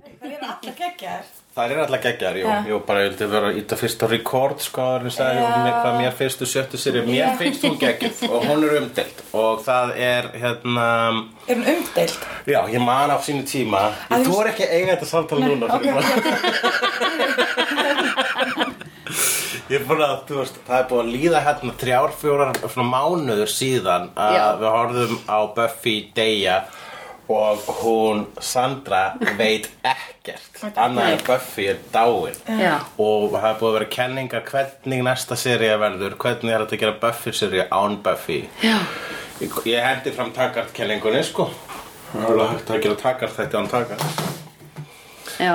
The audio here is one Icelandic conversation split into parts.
Það er allir geggjar. Það er alltaf geggjar, jú, Já. jú, bara ég vildi vera að íta fyrst á rekord, sko, en ég sagði Já. um mér, hvað mér finnst þú sjöttu sér, mér finnst hún geggjuð og hún er umdelt og það er, hérna, Er hún umdeild? já, ég man á sínu tíma, Að ég þú- þú er ekki að eiga þetta samtala núna, ok, fyrir Ég er búin að, þú veist, það er búin að líða hérna þrjár, fjórar, svona mánuður síðan að Já. við horfðum á Buffy deyja og hún, Sandra, veit ekkert annað en Buffy er dáin. Já. og það er búin að vera kenningar hvernig næsta sería verður, hvernig er þetta að gera Buffy sería án Buffy. Já. Ég, ég hendi fram takart-kenningunni, sko. Það er alveg hægt að gera takart þetta án takart Já.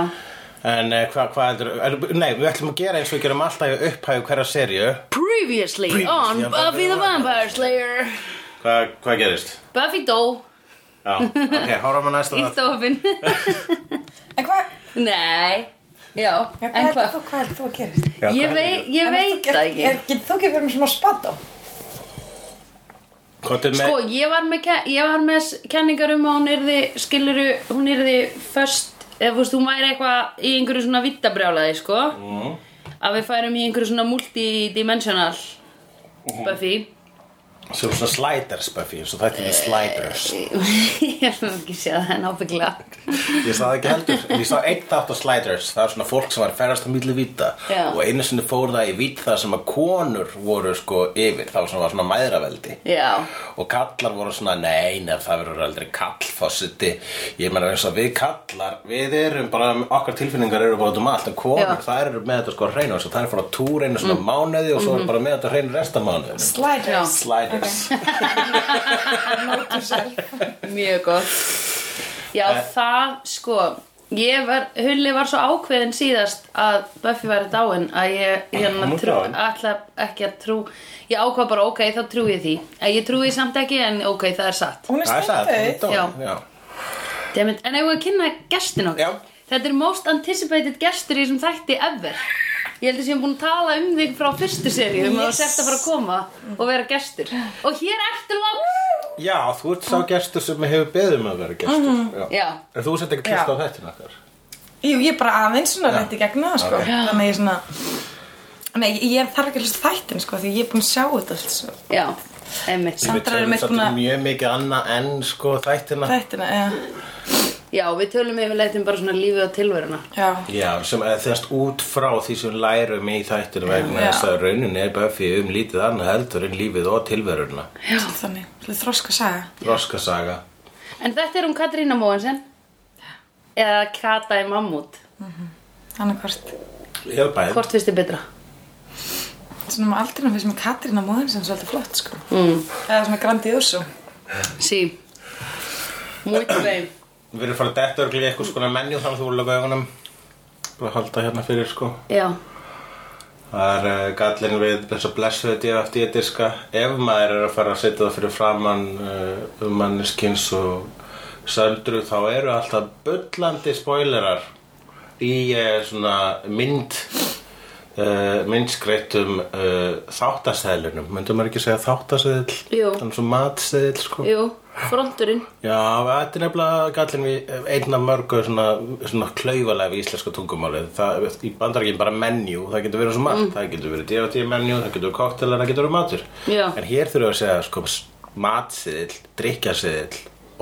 En eh, hvað hva heldur, er, nei, við ætlum að gera eins og við gerum alltaf í upphæðu hverja serju Previously, on Buffy the Vampire Slayer. Hvað, hvað gerist? Buffy dó Já, ok, horfum að næsta í það stofin En hvað? Nei Já, Já, en hvað heldur hvað? heldur þú að gerist? Já, Ég, vei, ég En veit það er- ekki er- Getur þú ekki verið með svona spatt á? Er Sko, ég var með, ég var með kenningar um að hún yrði, skiluru, hún yrði först, eða þú veist, hún væri eitthvað í einhverju svona vittabrjálaði, sko. Mm. Að við færum í einhverju svona multidimensional Mhm. Buffy. Svo svona sliders, Buffy, svo þetta er sliders. Ég hef ekki séð það en ábyggilega. Ég sá það ekki heldur, ég sá einn þátt á sliders. Það var svona fólk sem var ferðast á milli vita Já. Og einu sinni fór það í vít það sem að konur voru sko yfir. Það var svona, var svona mæðraveldi. Já, Og kallar voru svona, nei, nef, það verður aldrei kallfossiti Ég meina eins og við kallar, við erum bara, okkar tilfinningar eru út um allt. En konur, þær eru með þetta sko að reyna Það er fór að túr einu svona mánuði og svo er bara með þetta að reyna self. mjög gott. Já, Eh. það, sko, ég var, Hulli var svo ákveðin síðast að Buffy væri dáin að ég, hérna, trú, ætla ekki að trú, ég ákvað bara, ok, þá trú ég því. En ég trúi því samt ekki, en ok, það er satt. Hún er Það er satt, hún er stendauð. dáin, já. Dammit, en ef við að kynna gestin okkar Já. Þetta er most anticipated gestur í þessum þætti ever Ég held að séum búin að tala um þig frá fyrstu seríu um að þú Yes. sért að fara að koma og vera gestur Og hér ertu loks Já, þú ert sá gestur sem hefur beðið um að vera gestur já. Já, En þú sett ekki hlust á þettin okkar Jú, ég er bara aðeins svona rétt í gegn það, sko. Ok. Þannig að ég svona... Nei, ég, ég þarf ekki að hlusta þættin, sko, því ég er búin að sjá þetta allt, svo. já, einmitt Sandra er með samt búin að- mjög mikið annað en sko þættina Þættina, já. Já, við tölum yfirleitt um bara svona lífið og tilveruna Já. Já, sem er þess út frá því sem lærum í þættinu vegna þess að raunin er Buffy um lítið annað heldur en lífið og tilveruna Já. Þannig, þetta þroska saga. Roskasaga En þetta er um Katrína Móensen Eða Kata í Mammút Þannig hvort. Ég hef bæð Hvort finnst þið betra? Svona með aldrei finnst mér Katrín á móðin sem svolítið flott, sko. Mm. Eða svona grandioso. Sí Muito Við erum farið að detta örglega eitthvað skona menju þannig að þú voru lögðu augunum. Bara að halda hérna fyrir sko. Já, Það er uh, gallin við þess að blessuðu DFD diska. Ef maður er að fara að setja það fyrir framann uh, um manneskins og söndru þá eru alltaf bullandi spoilerar í uh, svona mynd myndskreittum þáttaseðlunum myndum maður ekki segja þáttaseðl Jú. þannig svo matseðl sko. Jú, fronturinn Já, þetta er nefnilega gallin við einn af mörgu svona, svona klaufalega við íslenska tungumálið. Það, í bandarækjum bara menjú, það getur verið svo margt. Það getur verið D.O.T. menjú, það getur verið koktelar, það getur verið matur. Já. En hér þurfum við að segja sko, matsiðil, drikkjasiðil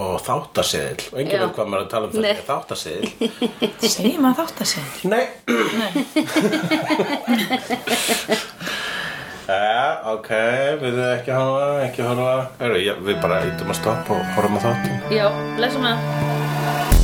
og þáttasiðil. Og enginn veit hvað maður er að tala um Nei. það þáttasiðil. Segir maður þátt að segja? Nei. Já, ok, við þau ekki horfa, ekki horfa. Við bara ítum að stoppa og horfum að þáttum. Já, blessum að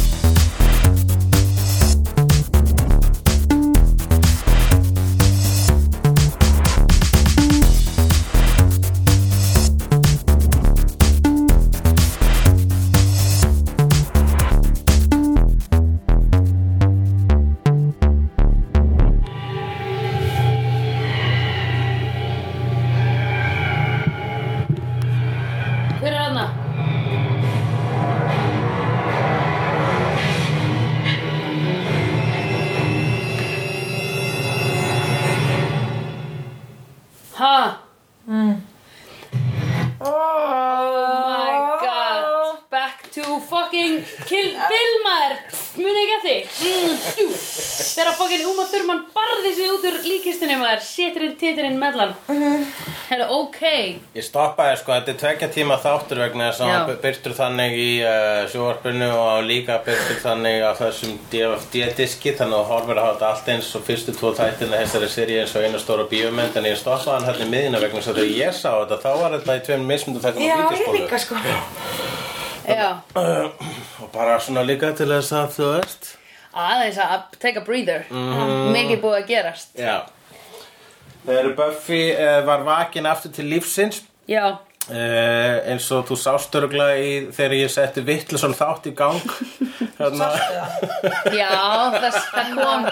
Oh my god. Back to fucking Kill Bill maður Muni ekki að Broddi Þegar fokkin Uma Thurman barði sig út úr líkistunni maður Séturinn, titurinn, mellan Herra, ok. Ég stoppaði sko, þetta er tvekja tíma þáttur vegna þess að Já. hann byrtur þannig í uh, sjóvarpinu og líka byrtur þannig á þessum DFD-diski þannig að horfir að hafa þetta allt eins og fyrstu tvo þættina þessari seri eins og eina stóra bíómynd en ég stoppaði hann hérna í miðina vegna þess að þegar ég sá þetta þá var þetta í tveim mismundu þættum Já, á ég vídeospólu líka sko. Já, og bara svona líka til þess að þú veist. Aðeins að take a breather. Mhm. Mikið búið að gerast. Já Þegar Buffy uh, var vakin aftur til lífsins Já, Uh, eins og þú sást örgulega í þegar ég setti vittlusann þátt í gang hérna, já, það, það kom.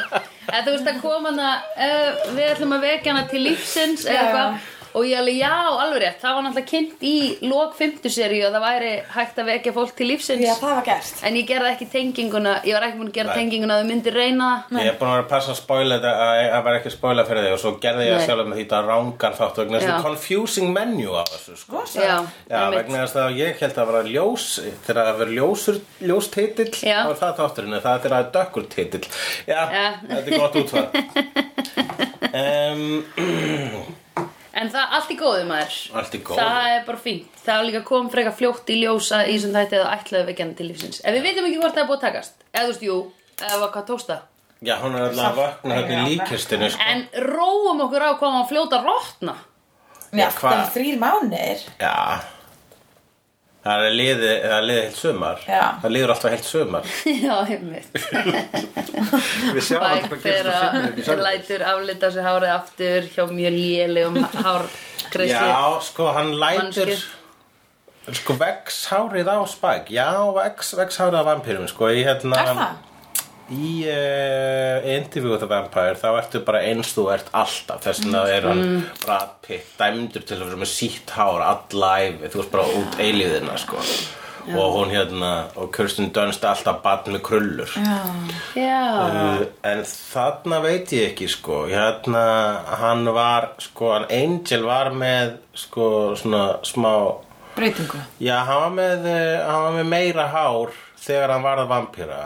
Eða þú veist það kom hann að uh, við ætlum að vekja hana til lífsins eða eitthvað og ég alveg, já, alveg rétt. Það var náttúrulega kynnt í lok 50 seríu og það væri hægt að vekja fólk til lífsins. Já, það var gert. En ég gerði ekki tenginguna ég var ekki búin að gera Nei. tenginguna að þau myndir reyna það. Ég er búin að vera að passa að spoila þetta að það var ekki að spoila fyrir þig. Og svo gerði ég sjálf með því þetta rángan þátt vegna þess Já. að confusing menu á þessu sko. Já, Já, vegna þess að ég held að vera ljós þegar það verður ljósur, ljós titill Já. þá er það þátturinn, en það er þegar það er dökkur titill Já, Já. þetta er gott útfæð um, En það, allt í góðu maður. Allt í góðu. Það er bara fínt. Það var líka kom frekar fljótt í ljósa í sem þætti eða ætlaðu vekjana til lífsins. Ef við vitum ekki hvort það er búið að takast. Eða þú veist, jú, eða var hvað tókst það? Já, hún er alltaf að vakna hérna í líkistinu sko. En róum okkur á hvað hann fljóta að rotna. Já, hvað? það var þrýr mánir Já Það er liði, það er liði heilt sumar Já. Það liður alltaf heilt sumar Já, einmitt Við sjáum alltaf hvað gerist á sumar þeirra lætur aflita sér hárið aftur hjá mjög lélegum hárkreisli Já, sko, hann lætur Mannskið. Sko, vex hárið á spæk Já, vex, vex hárið á vampýrum Sko, í hérna Er það? Í uh, Interview with a Vampire Þá ertu bara eins þú ert alltaf. Þess vegna er hann Mm. Brad Pitt Dæmdur til að vera með sítt hár Allæfi, þú veist bara út eilíðina Sko. Og hún hérna Og Kirsten Dunst alltaf badn með krullur. Já, Uh, en þarna veit ég ekki sko. Hérna hann var sko hann Angel var með sko svona smá Breytingu. Já hann var með, uh, hann var með meira hár þegar hann var að vampíra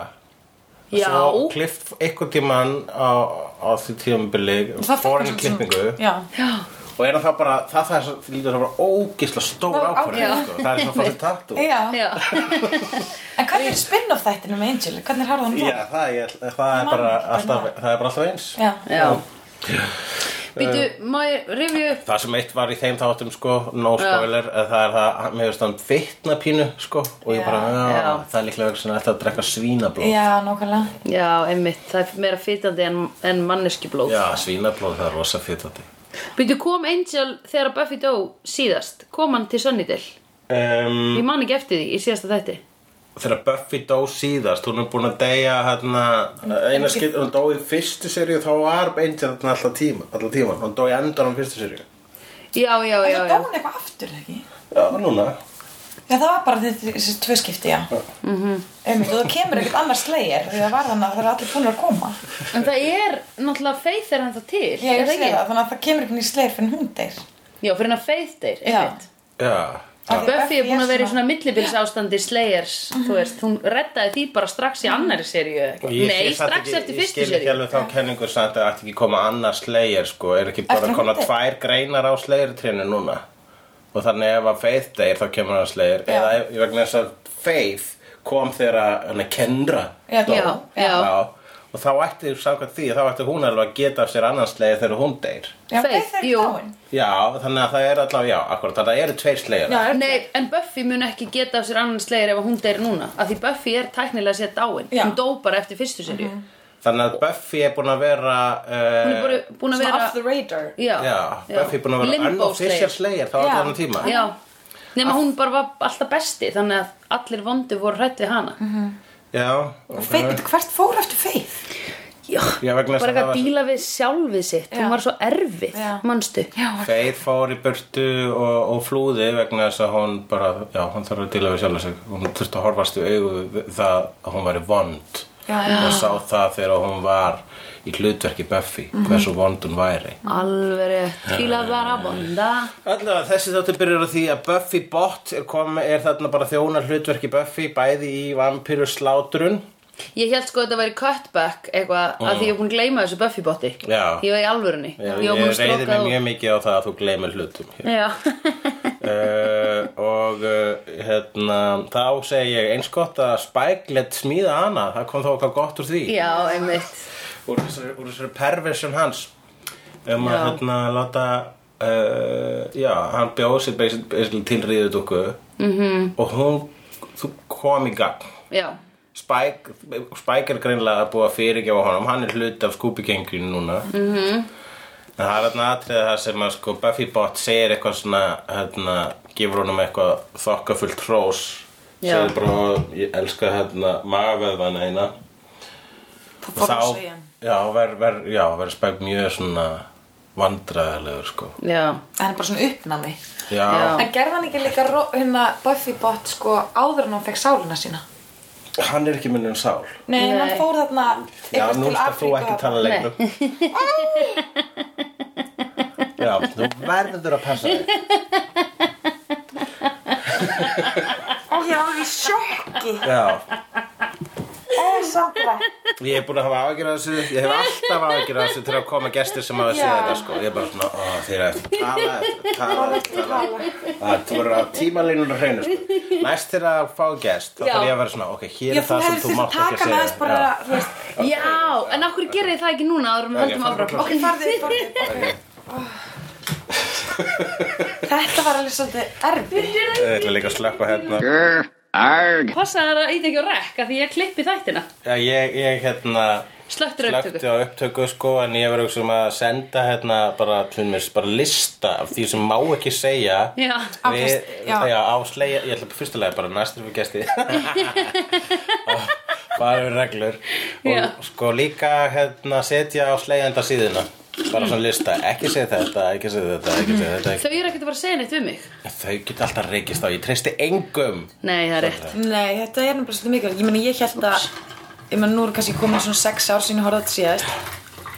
Já. svo klift einhvern tímann á, á því tímabili Það fekk fór hann hann í klippingu. Já. Já. Og er þá bara það, það er svo, lítur það bara ógisla stór Ó, ákvörð já. sko. það er svo fórið tattu Já. Já, En hvernig er spin-off þættinu með Angel? Hvernig er harðan já það? það, ég, það er bara alltaf það er bara alltaf eins. Já. Já Býtu, má ég rifju upp Það sem eitt var í þeim þáttum sko, no spoiler, ja. það er það, mér veist hann vitna pínu sko og ég bara, já, Já. það er líklega vegna sem þetta að drekka svínablóð. Já, nákvæmlega Já, einmitt, það er meira fytandi en, en manneskiblóð Já, svínablóð það er rosa fytandi. Býtu, kom Angel þegar Buffy dó síðast? Kom hann til Sunnydale? Um, Ég man ekki eftir því í síðasta þætti þegar Buffy dó síðast, hún er búin að deyja hérna, eina skipt, hún dó í fyrstu seríu, þá var Angel þarna alltaf tíma, alltaf tíma, hún dó í endan á fyrstu seríu. Já, já, En já, það já dó hún eitthvað aftur, ekki? Já, núna. Já, það var bara þessi tvö skipti, já Mhm. Einmitt, og það kemur ekkert annar slegir því það var þannig að það er allir búin að koma En það er náttúrulega Faith er hann það til Já, ég er það sé það, þannig að það kemur ekki nýr slegir fyrir hún deyr Já, fyrir hann að Faith deyr, Já. Já. Því Buffy er búin að vera í svona- millibils ástandi Slayers, þú veist, hún reddaði því bara strax í annari seríu eða eitthvað. Ég- Nei, ég strax ekki- eftir Ég fyrstu skil ekki seríu. alveg þá kenningu samt að ætti ekki koma annars slegir sko, er ekki bara Eftir koma tvær greinar á slegirtrénu núna? Og þannig ef að Faith deyr þá kemur hann slegir Já. eða ef- vegna þess að Faith kom þegar hann er Kendra Já, já, já. Og þá ætti því þá ætti hún alveg að geta af sér annan slegir þegar hún deyr. Já, Faith, jú. já, þannig að það er allavega, já, akkurat þannig að það eru tveir slegir Já, er- Nei, en Buffy mun ekki geta af sér annan Slayer ef hún deyr núna af því Buffy er tæknilega sér dáin. Já. hún dó bara eftir fyrstu seríu. Þannig að Buffy er búin að vera uh, hún er bara búin að vera off the radar. Já, já, Buffy er búin að vera unofficial Slayer slegir þá Já. allan tíma Já, nema hún bara var alltaf besti þannig að allir vondu voru hrætt við hana já, Og veitu, hvert fór eftir Faith? Já, Já, bara að ekki það að var- díla við sjálfið sitt hún var svo erfið, Já. manstu Já, Faith fór í burtu og, og flúði vegna þess að hún bara, já, hún þarf að díla við sjálf sig. Hún þurfti að horfast í við það að hún væri vond. Og sá það þegar hún var í hlutverki Buffy, hversu vond hún væri. alveg til að vera vonda. Allavega, þessi þáttu byrjar á því að Buffy Bot er, komi, er þarna bara þjóna hlutverki Buffy bæði í vampíru slátrun Ég held sko að þetta væri cutback eitthvað að því ég er búin að gleyma þessu Buffy botti Já. Ég var í alvörunni Já, ég að reyði mig mjög mikið á það að þú gleymir hlutum hér. Já, uh, og uh, hérna, þá segi ég eins gott að Spike let smíða hana það kom þó eitthvað gott úr því já, einmitt úr þessari, úr þessari perversion hans um að Já. hérna láta uh, já, hann bjóð sér til ríðudúku Mhm. -hmm. og hún kom í gang Já, Spike, Spike er greinlega búið að fyrirgefa honum, hann er hluti af Scooby-genginu núna. Mhm. -hmm. en það er þarna atriðið það sem að sko Buffy Bot segir eitthvað svona hérna, gefur honum eitthvað þokkafullt hrós. Segir bara, ég elska hérna magaveðvana eina. Það og þá, já, verður ver, já, verður Spike mjög svona vandræðilegur sko. Já, Það er bara svona uppnámi. En gerði hann ekki líka ro- hérna Buffy bot sko áður en hann fekk sálina sína hann er ekki minnum sál. Nei, Nei. hann fór þarna Já, nú skal þú ekki tala lengur. Já, þú verður að passa þig. Ó, ég var í sjokki. Já, Ó, Sandra ég hef búin að hafa af þessu. Ég hef alltaf af þessu til að koma gestir sem hafa séð þetta sko. Ég er bara svona, ó, þeir að tala tala tala Það verður á tímalínuna hreinu sko. Næst til að fá gest, þá þarf ég að vera svona Ok, hér er það sem þú mátt að ekki þess segja. bara, Já. En okkur gerir það ekki núna en höldum farðu áfram? bara Ok, farðu, farðu Þetta var alveg svolítið erfið Ég ætla líka að slökka hérna Passa þær að ít ekki á rekk að því ég klippi þættina. Já, ég, ég hérna Slöktur upptöku slökti á upptöku. sko en ég verður sem að senda hérna bara, tlumis, bara lista af því sem má ekki segja. Já, Á við, kast- já. já. á slegja, ég ætla fyrstulega bara næstur við gesti. Bara við reglur. Já. og sko líka hérna setja á slegjanda síðuna bara svona lista, ekki segja þetta, ekki segja þetta ekki segja þetta, ekki. þau eru ekkert að fara að segja neitt við mig. Þau geta alltaf reykist á, ég treysti engum. Nei, það er rétt. Nei, þetta er nefnilega svolítið mikilvægt. Ég meni, ég held að Ég meni, nú er kannski komið svona sex ár sín að horfa þetta síðast.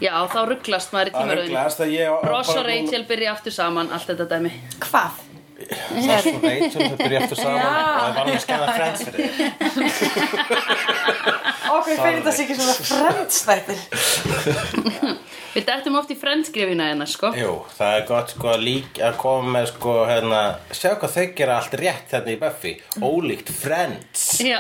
Já, þá rugglast maður í Það tímaröðinu rugglast að ég Ross og Rachel byrja aftur saman, allt þetta dæmi. Hvað? Ross og Rachel, þau byrja eftir saman. Og það var alveg skæða friends fyrir þig. Okkur fyrir þetta sé ekki svona frendstættir Við dættum oft í friendskrifina hérna, sko. Jú, það er gott sko lík að koma með sko hérna Sjá hvað þau gera allt rétt þarna í Buffy. Ólíkt Friends. Já,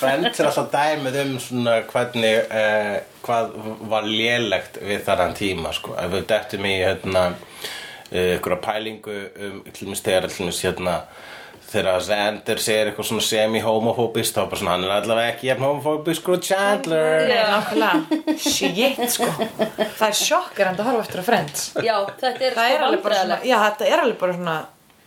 Friends er alltaf dæmið um svona hvernig uh, Hvað var lélegt við þarann tíma sko. Ef við dettum í hérna uh, Ykkur pælingu um mér hérna Þegar Xander segir eitthvað svona semi-homofóbist Þá er bara svona hann er allavega ekki jafn homofóbist og Chandler. Nei, nákvæmlega. Shit, sko. Það er sjokkar að horfa eftir að frends já, þetta er Það er sko alveg bara svona vandræðalegt. Já, þetta er alveg bara svona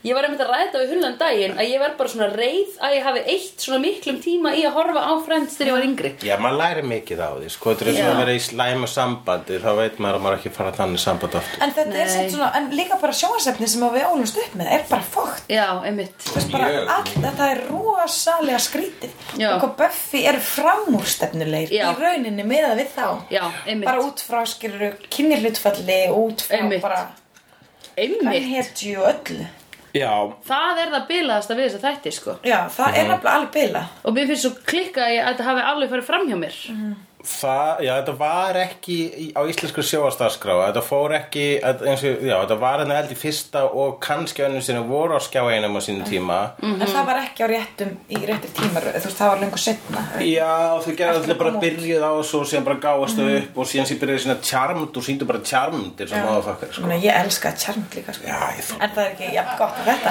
Ég var einmitt að ræða þetta við hullan daginn að ég verð bara svona reið að ég hafi eitt svona miklum tíma í að horfa á Friends þegar ég var yngri Já, maður læri mikið á því, sko, þetta er Já. að vera í slæmu sambandi, þá veit maður að maður ekki fara þannig samband aftur. En þetta er Nei. samt svona En líka bara sjónasefni sem að við ólumst upp með Er bara fókt Já, einmitt Þú veist bara Mjög. allt Þetta er rosalega skrítið Já. Og hvað Buffy eru framúrstefnulegir. Í rauninni meða við þá Já, einmitt Bara út frá skilur Já, Það er það bilaðasta við þess að þætti, sko. Já, það er nefnilega alveg bila Og mér finnst svo klikka að að þetta hafi alveg farið fram hjá mér það, já, þetta var ekki í, á íslensku sjóastaskrá, þetta fór ekki, eins og, já, þetta var hérna held í fyrsta og kannski önnur sinni voru á skjá einum á sínum tíma. En það var ekki á réttum Í réttir tímar Þú veist, það var lengur setna Já, þau gerðu Eftir alltaf bara byrjuð á þessu og síðan bara gáast þau upp og síðan sér byrjuði sína charmd og síndu bara maðurfakkar, sko. Ég, ég elska charmt líka sko. Já. En það er ekki jafn gott að þetta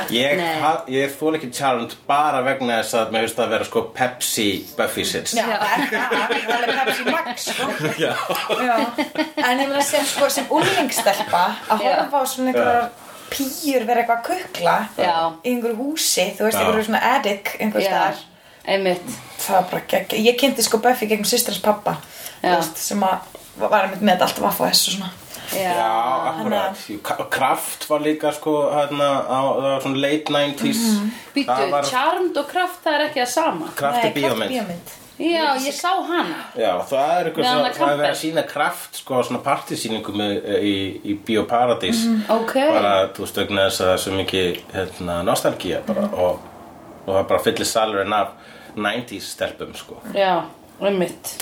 Ég, þól ekki charmd bara vegna þess að mér finnst það að vera sko Pepsi Buffy sits. Pepsi Max sko. Já. Já. En ég meina sem, sko, sem úlingstelpa að horfa á svona einhverjar pýjur vera eitthvað að kukla Já. í einhverju húsi, þú veist, einhverju svona attic einhver Já, staðar einmitt það var bara gegg ég kynnti sko Buffy gegnum sýstrans pappa veist, sem að var einmitt með allt vaff og þess og svona Já, akkurat. Kraft var líka sko hérna á það var svona late 90s. Býtu, Það var Charmed og Kraft það er ekki það sama Kraft er bíómynd. Já, ég sá hana. Já, það er eitthvað Með svo, hana það er verið að sína kraft sko á svona partysýningu með, í, í Bíóparadís Ok. bara, þú veist, vegna þess að það er svo mikið hérna, nostalgía bara og, og það bara fyllir salurinn af 90s stelpum sko. Já, einmitt.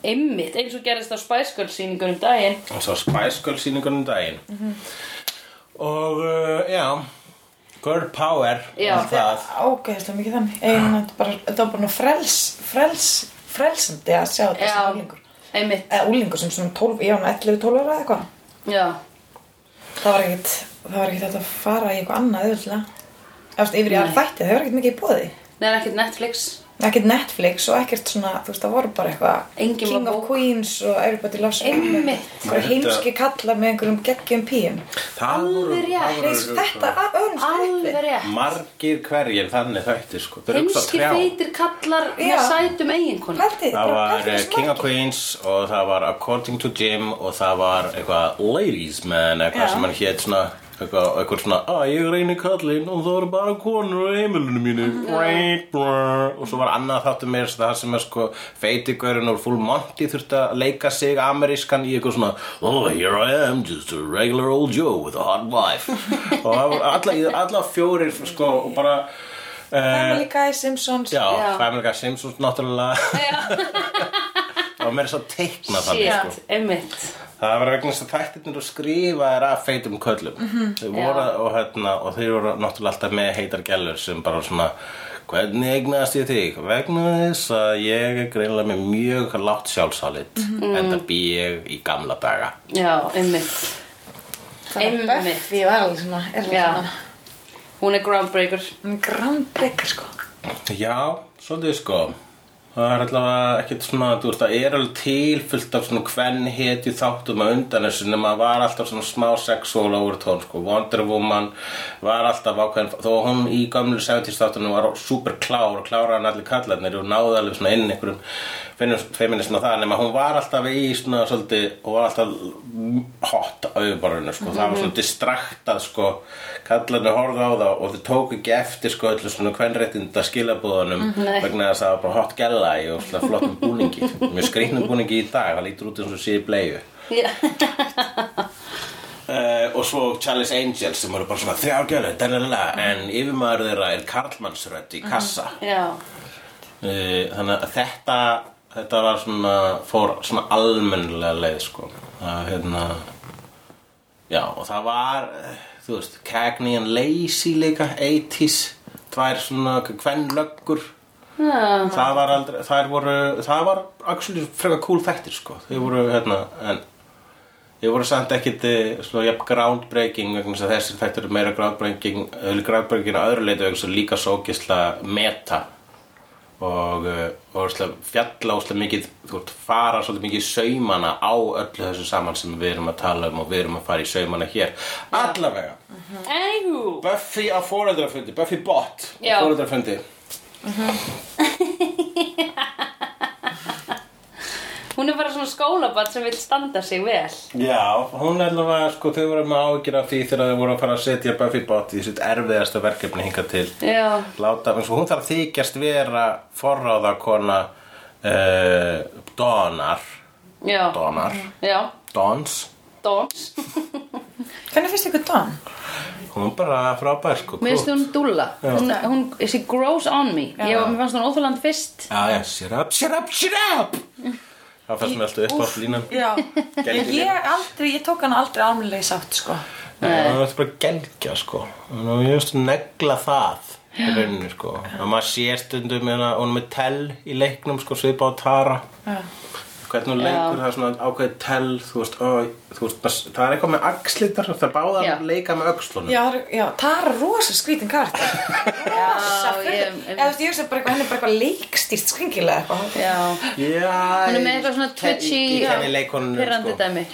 Einmitt, eins og gerist á Spice Girls sýningur um daginn og svo Spice Girls sýningunum daginn. Og uh, já Girl Power Já. það Ógeðslega mikið þannig. Einu, bara, þetta var bara frels, frels, frelsandi að sjá þetta sem úlingur einmitt. Eða úlingur sem svona 12, já, 11-12 ára eða eitthvað. Það var ekkit, það var ekkit hægt að fara í eitthvað annað Eftir yfir í aðra þætti, það var ekkit mikið í bóði neðan ekkert Netflix Ekkert Netflix og ekkert svona, þú veist, það voru bara eitthvað King of. Queens og Everybody Loves. Það heimski kallar með einhverjum geggjum píum Alveg rétt. Þetta, Alveg rétt margir hverjir þannig þættir sko Heimski feitir kallar með Já. sætum eiginkonu Pældi, Það var eh, King of. Queens og það var According to Jim og það var eitthvað Ladies Man eitthvað Já. sem hann hétt svona eitthvað, eitthvað svona að ég reyni kallinn og það eru bara konur á heimilinu mínu. Og svo var annað þáttu mér það sem er sko feitigörinn og full monty þurfti að leika sig amerískan í eitthvað svona oh here I am just a regular old Joe with a hot wife. Og alla, alla fjórir sko og bara uh, Family Guy, Simpsons. Já, Já. Family Guy Simpsons náttúrulega. Það var meira svo teikna þannig sko. Einmitt Það var vegna þess að þættirnir og skrifa er af feitum köllum Mhm. Þeir voru og, hérna, og þeir voru náttúrulega alltaf með heitar gælur sem bara svona Hvernig eignast ég þig? Vegna þess að ég er greinlega með mjög látt sjálfsálit Mhm. en það bý ég í gamla daga Já, einmitt Þannig að Einmitt. Buffy var alveg svona, er svona Hún er groundbreaker er groundbreaker sko Já, svolítið sko Það er allavega ekkert svona, þú veist, það er alveg til fullt af svona hvern hetju þáttum að undan þessu nema var alltaf svona smá sexual overtone, sko, Wonder Woman var alltaf ákveðin, þó að hún í gamlu 70s þáttunum var super klár og klára hann allir kallarnir og náði alveg svona inn einhverjum feminism á það nema hún var alltaf í svona svolítið og var alltaf hot á yfirborðinu sko. það var svona distraktað sko. kallarnir horfðu á það og þau tóku ekki eftir sko, öllu svona kvenréttinda skilabúðunum Nei. vegna þess að það var bara hot gæla í og svona flottum búningi. Mjög skrýtnum búningi í dag það lítur út eins og sé í bleiu. Já, Uh, og svo Charlie's Angels sem eru bara svona þrjár gælu, danalala, en yfirmaður þeirra er karlmannsrödd í kassa. Já, Uh, þannig að þetta þetta var svona fór svona almennilega leið sko. Að hérna já og það var þú veist Cagney and Lacey líka 80s tvær svona kvennlöggur já. Það var aldrei þær voru það var actually frekar cool þættir sko. Þau voru hérna en Ég voru samt ekkit eh, svona jafn groundbreaking vegna þessir þættir eru meira groundbreaking, eh, groundbreaking að öðru leiti vegna líka sókisla meta og, eh, og fjalla óslega mikið, þú veist, fara svolítið mikið í saumana á öllu þessu saman sem við erum að tala um og við erum að fara í saumana hér. Allavega, Anywho Buffy á fóreldrafundi, Buffy Bott á Já. fóreldrafundi. Hún er bara svona skólabatt sem vil standa sig vel. Já, hún er allavega, sko, þau voru með ágjur af því þegar þau voru að fara að setja Buffy Bott í sitt erfiðasta verkefni hingað til. Já, láta, eins og hún þarf að þykjast vera forráða kona uh, Donar. Já, Donar, já. Dons. Dons. Hvernig finnst ykkur Dawn? hún er bara frábær sko Mér finnst hún dúlla. Hún, hún, She grows on me. Já. Ég, Mér fannst hún óþjóðland fyrst. Já, já, shut up, shut up, shut up það fannst mér alltaf upp á línan ég aldrei, ég tók hann aldrei almennilega í sátt sko. Það var bara gelgja sko. Og ég veist negla það í rauninni sko. Og maður sér stundum hún er með tell í leiknum sko svipa á Tara. Já. Hvernig hún leikur það er svona ákveðið tell þú veist, ó, þú veist það er eitthvað með axlitar það er báða Já. að leika með öxlunum. Já, það já, Tara er rosa skrítin karakter. Rosa ég- fyrir Eða þú veist, ég veist bara eitthvað, henni er bara eitthvað leikstýrt skringilega eitthvað. Já, Hún er með eitthvað svona leikonunum Pyrrandi sko. dæmi.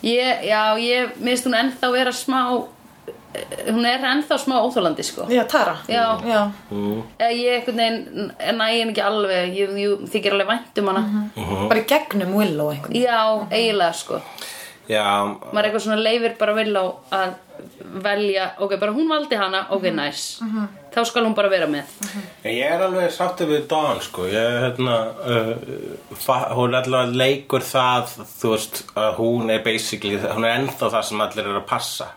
Ég, Já, ég Mér finnst hún ennþá vera smá Hún er ennþá smá óþjólandi sko. Já, Tara. Já. Já, Eða Ég einhvern veginn næ henni ekki alveg. Ég, ég þykir alveg vænt um hana. Mhm. bara í gegnum Willow einhvern Já, eiginlega sko. Já, Maður eitthvað svona leifir bara Willow að velja Ok, bara hún valdi hana, ok, nice. Þá skal hún bara vera með. En Ég er alveg sáttið við Dawn sko. Ég, hérna, uh, hún er allavega leikur það þú veist að hún er basically hún er ennþá það sem allir eru að passa.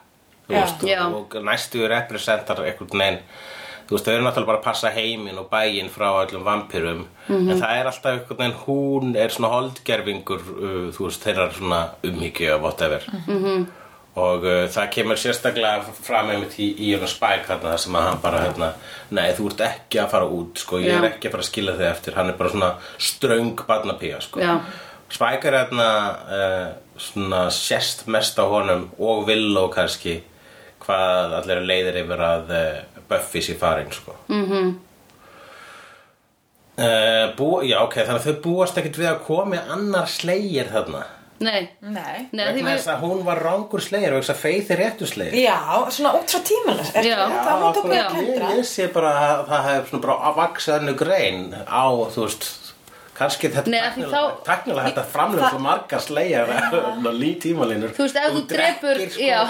Veist, og, og næstu representar einhvern veginn þú veist, þau eru náttúrulega bara að passa heiminn og bæinn frá öllum vampirum. En það er alltaf einhvern veginn hún er svona holdgerfingur uh, þú veist, þeirra svona umhyggju og whatever. -hmm. og uh, það kemur sérstaklega fram einmitt í, í hérna Spike þarna þar sem að hann bara hérna, nei, þú ert ekki að fara út sko, ég er ekki að fara að skila þig eftir. Hann er bara svona ströng barnapía sko. Já. Spike er hérna uh, svona sérst mest á honum og Willow kannski hvað allir eru leiðir yfir að uh, Buffy sé farin sko. mm -hmm. bú, Já, ok, þannig að þau búast ekkert við að komi annar slegir þarna Nei, Nei Nei því vegna þess að hún var rángur slegir og þess að Faith er réttur slegir Já, svona út frá tímanlega Er Já. það það hún tók við Já. að ég, kendra? ég sé bara að það hefur svona bara að vaksa önnu grein á, þú veist kannski þetta Nei, af því þá- taknilega þetta framlega svo margar slegjar og lí tímalínur Þú veist, ef þú drepur- sko, já.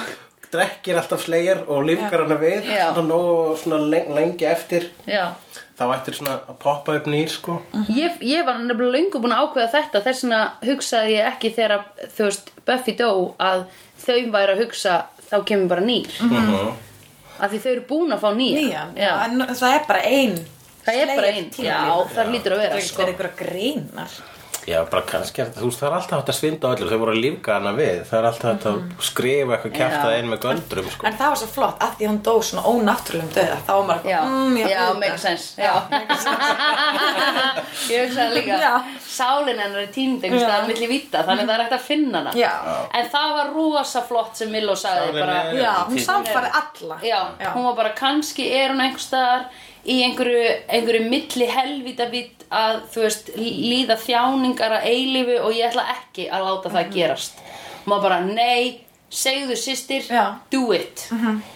Drekkir alltaf slegjar og lífgar hana við Já. svona, lengi eftir. Já. Þá ættir svona að poppa upp nýr sko. Ég, ég var nefnilega löngu búin að ákveða þetta. Þess vegna hugsaði ég ekki þegar þú veist, Buffy dó að þau væri að hugsa þá kemur bara nýr. Mhm. af því þau eru búin að fá nýja. Já. en það er bara ein Það er bara slegið ein, tímalínu. já, það lítur að Það vera er sko. einhverja greinar Já, bara kannski, er þetta- þú veist, það er alltaf hægt að svinda á öllum, þau voru að lífga hana við, það er alltaf hægt að skrifa eitthvað kjæftað Já. inn með göldrum, sko. En það var svo flott, af því hún dó svona ónáttúrulegum döða Þá var maður, Já, mm, já, auðvitað. make sense Já, Ég hugsaði líka Já. Sálin hennar er týnd einhvers Já. staðar milli vita Þannig það er hægt að finna hana Já. En það var rosa flott sem Milo sagði Sálin bara, er- Já, hún Tíma. samfærði alla Já, hún var bara kannski er hún einhvers staðar í einhverju, einhverju milli helvita vitt að þú veist líða þjáningar að eilífu og ég ætla ekki að láta það gerast hún var bara nei segðu systir, Já. do it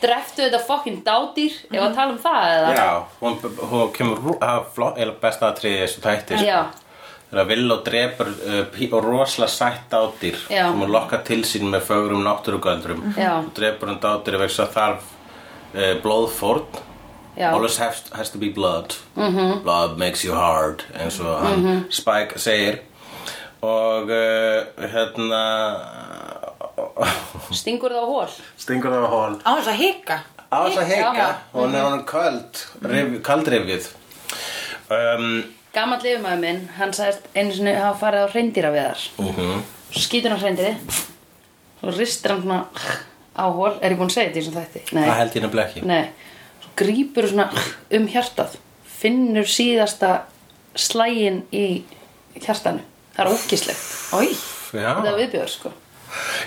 dreftu þetta fucking dádýr ef að tala um það eða Já, hún, hún kemur það er eða besta atriði í þessu þætti, Já. sko. Þegar Vill og drepur uh, rosalega sætt dátýr Já. sem hún lokkar til sín með fögrum náttúrugöldrum. Og drepur hann dátýr ef þess að þarf uh, blóðfórn. Já. Always has, has to be blood. -hmm. Blood makes you hard, eins og hann Spike segir. Og uh, hérna... stingur það á hól Stingur það á hól. Á þess að hika Á þess að hika, hún er hann köld, rif, kaldrifið. Um, gammal lifumæður minn, hann sagðist einu sinni hafa farið á hreindýraveðar uh skýtur hann hreindýri og ristir hann svona á hól er ég búin að segja þetta í þessum þætti? Nei. Það held ég nefnilega ekki. Nei, svo grípur svona um hjartað finnur síðasta slægin í hjartanu. Það er Já. þetta er viðbjör sko.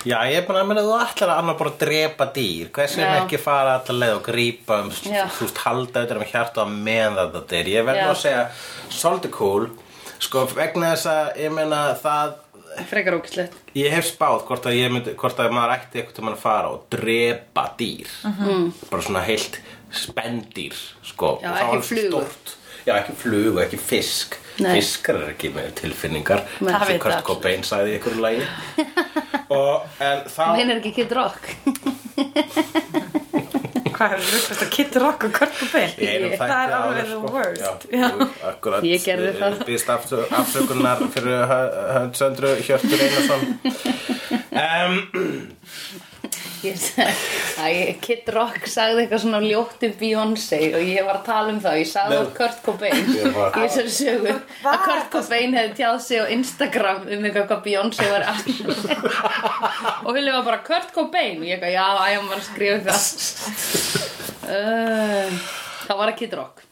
Já, ég er bara að meina þú ætlar að annar bara að drepa dýr. Hvers Já. ekki fara allar leið og grípa um, þú veist, halda auðvitað um hjarta á meðan þetta er Ég verð Já. nú að segja, svolítið cool. Sko, vegna þess að, ég meina, það frekar ógislegt Ég hef spáð hvort að, ég myndi, hvort að maður ætti eitthvað til að fara og drepa dýr. -hmm. Bara svona heilt spendýr, sko Já, ekki er flugur. stórt. Já, ekki flug og ekki fisk Nei. Fiskar er ekki með tilfinningar. Það veit Kurt allir. Cobain sagði í einhverju lagi Og, en þá minn er ekki Kid Rock hvað er að Kid Rock og Kurt Cobain Ég- Það er alveg the sko. worst. Já, akkurat Ég gerði það. Býðst afsökunar fyrir Söndru Hjörtur Einarsson um, Kid Rock sagði eitthvað svona ljótt um Beyoncé og ég var að tala um það og ég sagði á Kurt Cobain. Í þessari sögu. Að Kurt Cobain hefði tjáð sig á Instagram um eitthvað hvað Beyoncé var að og Hulli var bara Kurt Cobain? Og ég eitthvað já, ég var að skrifa eitthvað. Uh, það var að Kid Rock.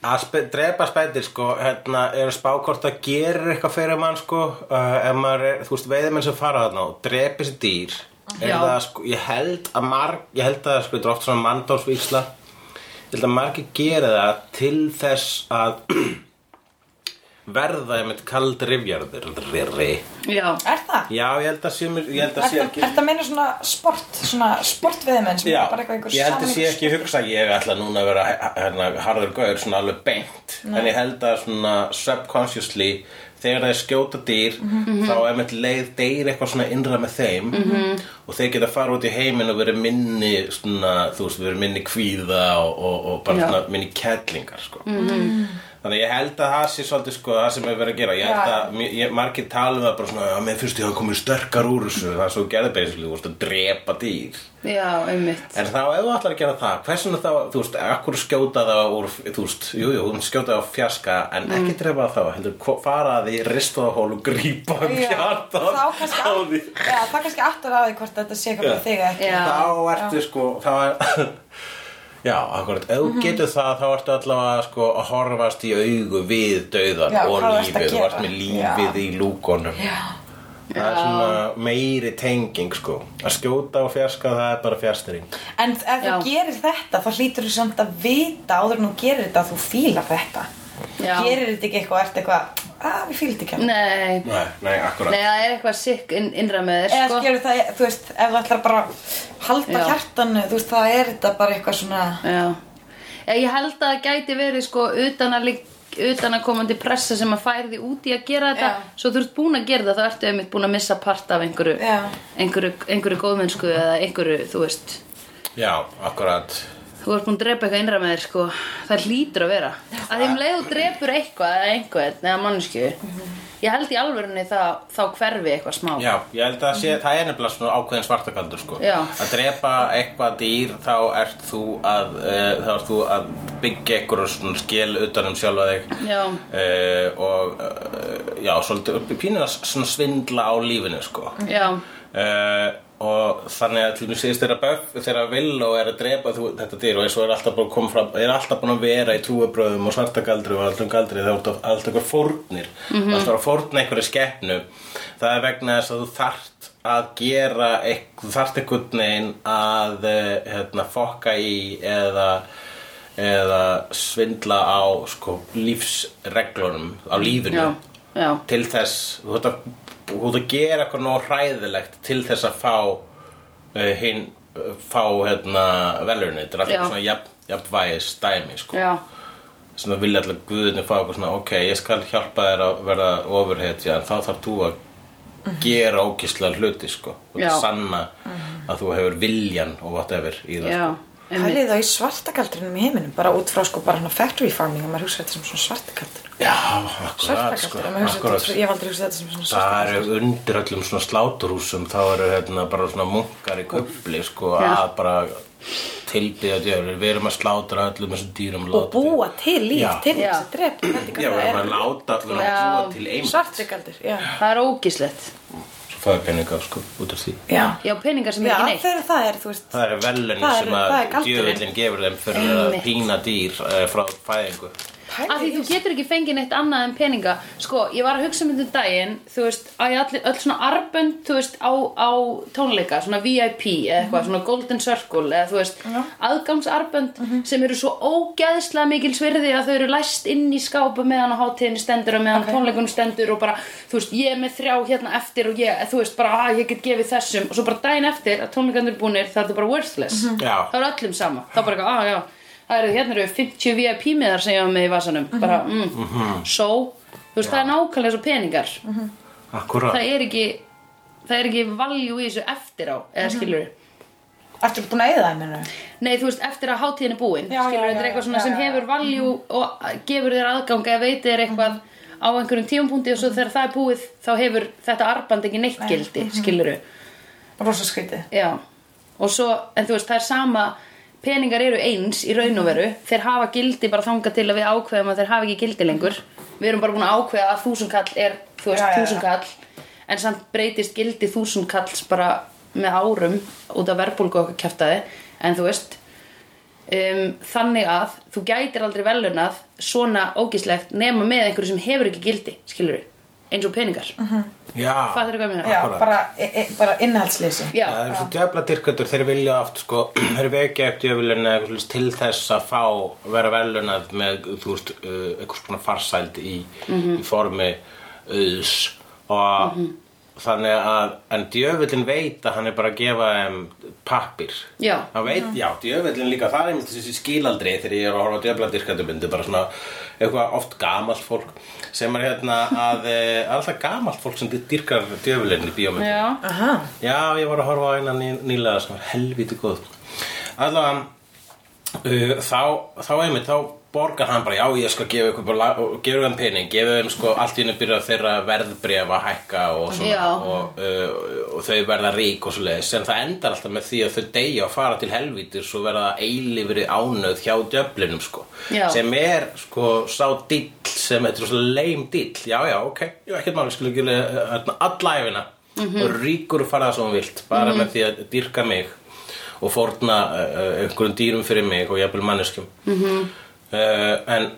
Að spe, drepa spendir sko hérna, er spá hvort það gerir eitthvað fyrir mann sko. Uh, ef maður er, þú veist, veiðmenn sem fara þarna og drepi sér dýr er það sko, ég held að marg ég held að sko, þetta er oft svona manndómsvísla ég held að margir gera það til þess að verða einmitt kald rifjarður riri. Já, Er það? Já, ég held að sé, ég held að sé Er ekki þetta að meina svona sport, svona sportviðmenn sem Já, er bara eitthvað ég held að sé ekki hugsa ég ætla núna að vera hérna, harður gaur svona alveg beint. En ég held að svona subconsciously þegar það er skjóta dýr þá er með leið deyr eitthvað svona innra með þeim -hmm. og þeir geta fara út í heiminn og verið minni svona, þú veist, verið minni kvíða og, og, og bara svona minni kettlingar sko. -hmm. Þannig að ég held að það sé svolítið sko það sem er verið að gera. Ég held að, ég, margir tala um það bara svona að mér finnst ég að komið sterkar úr þessu. Það er svo gerði beisli, þú veist að drepa dýr. Já, einmitt. En þá ef þú ætlar að gera það, hversu þá, þú veist, akkur skjóta það úr, þú veist, jú, jú, hún skjóta það á fjarska En Mm. ekki drepa það þá, heldur fara að því, rista það hól og grípa um Já, hjarta þá kannski á því. já, það kannski aftur að því hvort þetta sé Já. akkurat, ef Mhm. þú getur það þá ertu allavega sko að horfast í augu við dauðan Já, og hvað að lífið þú gera? ert með lífið Já. í lúkonum Já. það er svona meiri tenging sko að skjóta og fjarska það er bara fjastring En ef þú Já. gerir þetta þá hlýtur þú samt að vita áður en þú gerir þetta að þú fílar þetta Já. Gerir þetta ekki eitthvað ert eitthvað að við fílum þetta ekki alveg. Nei, nei, nei, akkurat nei, það er eitthvað sikk inn, innra með þér Eða sko. skilur það, þú veist, ef þú ætlar bara að halda Já. hjartanu, þú veist, það er þetta bara eitthvað svona Já. Já, ég held að það gæti verið sko utan að, utan að komandi pressa sem að færi því út í að gera þetta Já. svo þú ert búin að gera það þá ertu einmitt búin að missa part af einhverju Já. einhverju, einhverju góðmennsku eða einhverju, þú veist já, akkurat þú ert búin að drepa eitthvað innra með þér sko það hlýtur að vera að því um leið þú drepur eitthvað eða einhvern eða mannsku ég held í alvörunni það, þá hverfi eitthvað smá Já, ég held að sé, það er nefnilega svona ákveðin svartakaldur sko. Já. Að drepa eitthvað dýr þá ert þú að, uh, þá ert þú að byggja eitthvað svona skil utan um sjálfa þig Já. Eh, og uh, já, svolítið pínur að svindla á lífinu sko. Já, Uh, og þannig að til síðist þeirra Buff þeirra Villó er að drepa þú, þetta dýr og eins og er alltaf búin að koma fram er alltaf búin að vera í trúabröðum og svartagaldri og alltaf galdri það er alltaf, alltaf eitthvað fórnir. Mhm. alltaf að fórna einhverju skeppnu það er vegna þess að þú þarft að gera eitthvað, þú þarft einhvern veginn að eh, hérna, fokka í eða eða svindla á sko, lífsreglunum á lífinu. Já, já, til þess þú ert að, þú ert að gera eitthvað nóg hræðilegt til þess að fá uh, hinn uh, fá hérna velurinn þetta er alltaf svona jafn, jafnvægis dæmi sko. já, svona vilja allir guðinni fá eitthvað svona ok, ég skal hjálpa þér að verða ofurhetja en þá þarf þú að gera ógislega hluti sko. Og sanna að þú hefur viljan og whatever í það já. sko. Pælið þá í svartagaldrinum í heiminum bara út frá sko bara hana factory farming og maður hugsa þetta sem svona svartagaldur Já, akkurat Svartagaldur, sko, hugsa ég hef aldrei hugsað þetta sem svona Það eru undir öllum svona sláturhúsum þá eru hérna bara svona munkar í köfli sko Já. að bara tilbyða djöfur við erum að slátra öllum þessum dýrum og búa til líf Já. til þess að drepa Já, við erum að láta erum að búa til einn svartagaldur, já. Það er ógislegt Svo fæði peninga sko út af því. Já, já, peningar sem já ekki neitt. þegar það er, þú veist Það eru velunni Það er- sem það er að djöfullin gefur þeim fyrir að pína dýr uh, frá fæðingu að því þú getur ekki fengið neitt annað en peninga sko, ég var að hugsa um þetta um daginn þú veist, að ég allir, öll svona arbönd þú veist, á, á tónleika, svona VIP eða eitthvað, svona golden circle eða þú veist, Já. aðgangsarbönd sem eru svo ógeðslega mikil svirði að þau eru læst inn í skápu meðan á hátíðinni stendur og meðan Ok. okay. tónleikunum stendur og bara, þú veist, ég er með þrjá hérna eftir og ég, þú veist, bara, að ég get gefið þessum og svo bara daginn eftir að tónleikandur búnir það er bara worthless Já. það er öllum sama, þá bara að já það eru hérna eru 50 VIP miðar sem ég var með í vasanum. Bara, mm, so þú veist, það er nákvæmlega svo peningar. Akkurat það er ekki það er ekki valjú í þessu eftir á eða skilur Ertu búin að eyða það, mennur nei, þú veist, eftir að hátíðin er búin Já, skilur, já, þetta er já, eitthvað svona já, sem já, já. hefur valjú og gefur þér aðgang eða veitir þér eitthvað á einhverjum tímapunkti og svo þegar það er búið þá hefur þetta arband ekki neitt gildi skilur Rosa skrítið. Já, og svo, en þú veist, það er sama peningar eru eins í raun og veru. Þeir hafa gildi bara þangað til að við ákveðum að þeir hafa ekki gildi lengur. Við erum bara búin að ákveða að þúsundkall er þú veist, þúsundkall en samt breytist gildi þúsundkalls bara með árum út af verbulgu okkur kjaftaði. En þú veist um, þannig að þú gætir aldrei velunað svona ógislegt nema með einhverju sem hefur ekki gildi skilur eins og peningar Já, hvað ég meina? Já, Akkurat. bara, e, e, bara innhaldsleysi Já, Það er svo djöfla dyrköndur, þeir vilja oft sko, þeir vekja eitthvað svoleiðis til þess að fá, vera velunað með, þú veist, uh, eitthvað svona farsæld í, Mhm. í formi auðs og þannig að, en djöfullin veit að hann er bara að gefa þeim pappir. Já. Hann veit, já, djöfullin líka, það er einmitt þessi skilaldri þegar ég er að horfa djöfla dyrköndurbyndu, bara svona eitthvað oft gamalt fólk sem er hérna að, e, alltaf gamalt fólk sem dyrkar djöfullin í bíómyndum. já, Aha, Já, ég var að horfa á eina ný, nýlega sem var helviti góð. Allavega uh, þá, þá einmitt þá borgar hann bara, já ég skal gefa ykkur bara, gefur þeim pening, gefur þeim sko allt í henni byrja þeirra verðbréf að hækka og svona og, uh, og þau verða rík og svo leiðis en það endar alltaf með því að þau deyja og fara til helvítis og verða eilífri ánöð hjá djöflinum sko Já. sem er sko sá dill sem er svo leim dill já já ok, já ekkert máli skulle ekki allæfina Mhm. og ríkur fara það sem hún vilt bara með því að dýrka mig og fórna uh, einhverjum dýrum fyrir mig og jafnvel manneskjum. Mm Mhm. en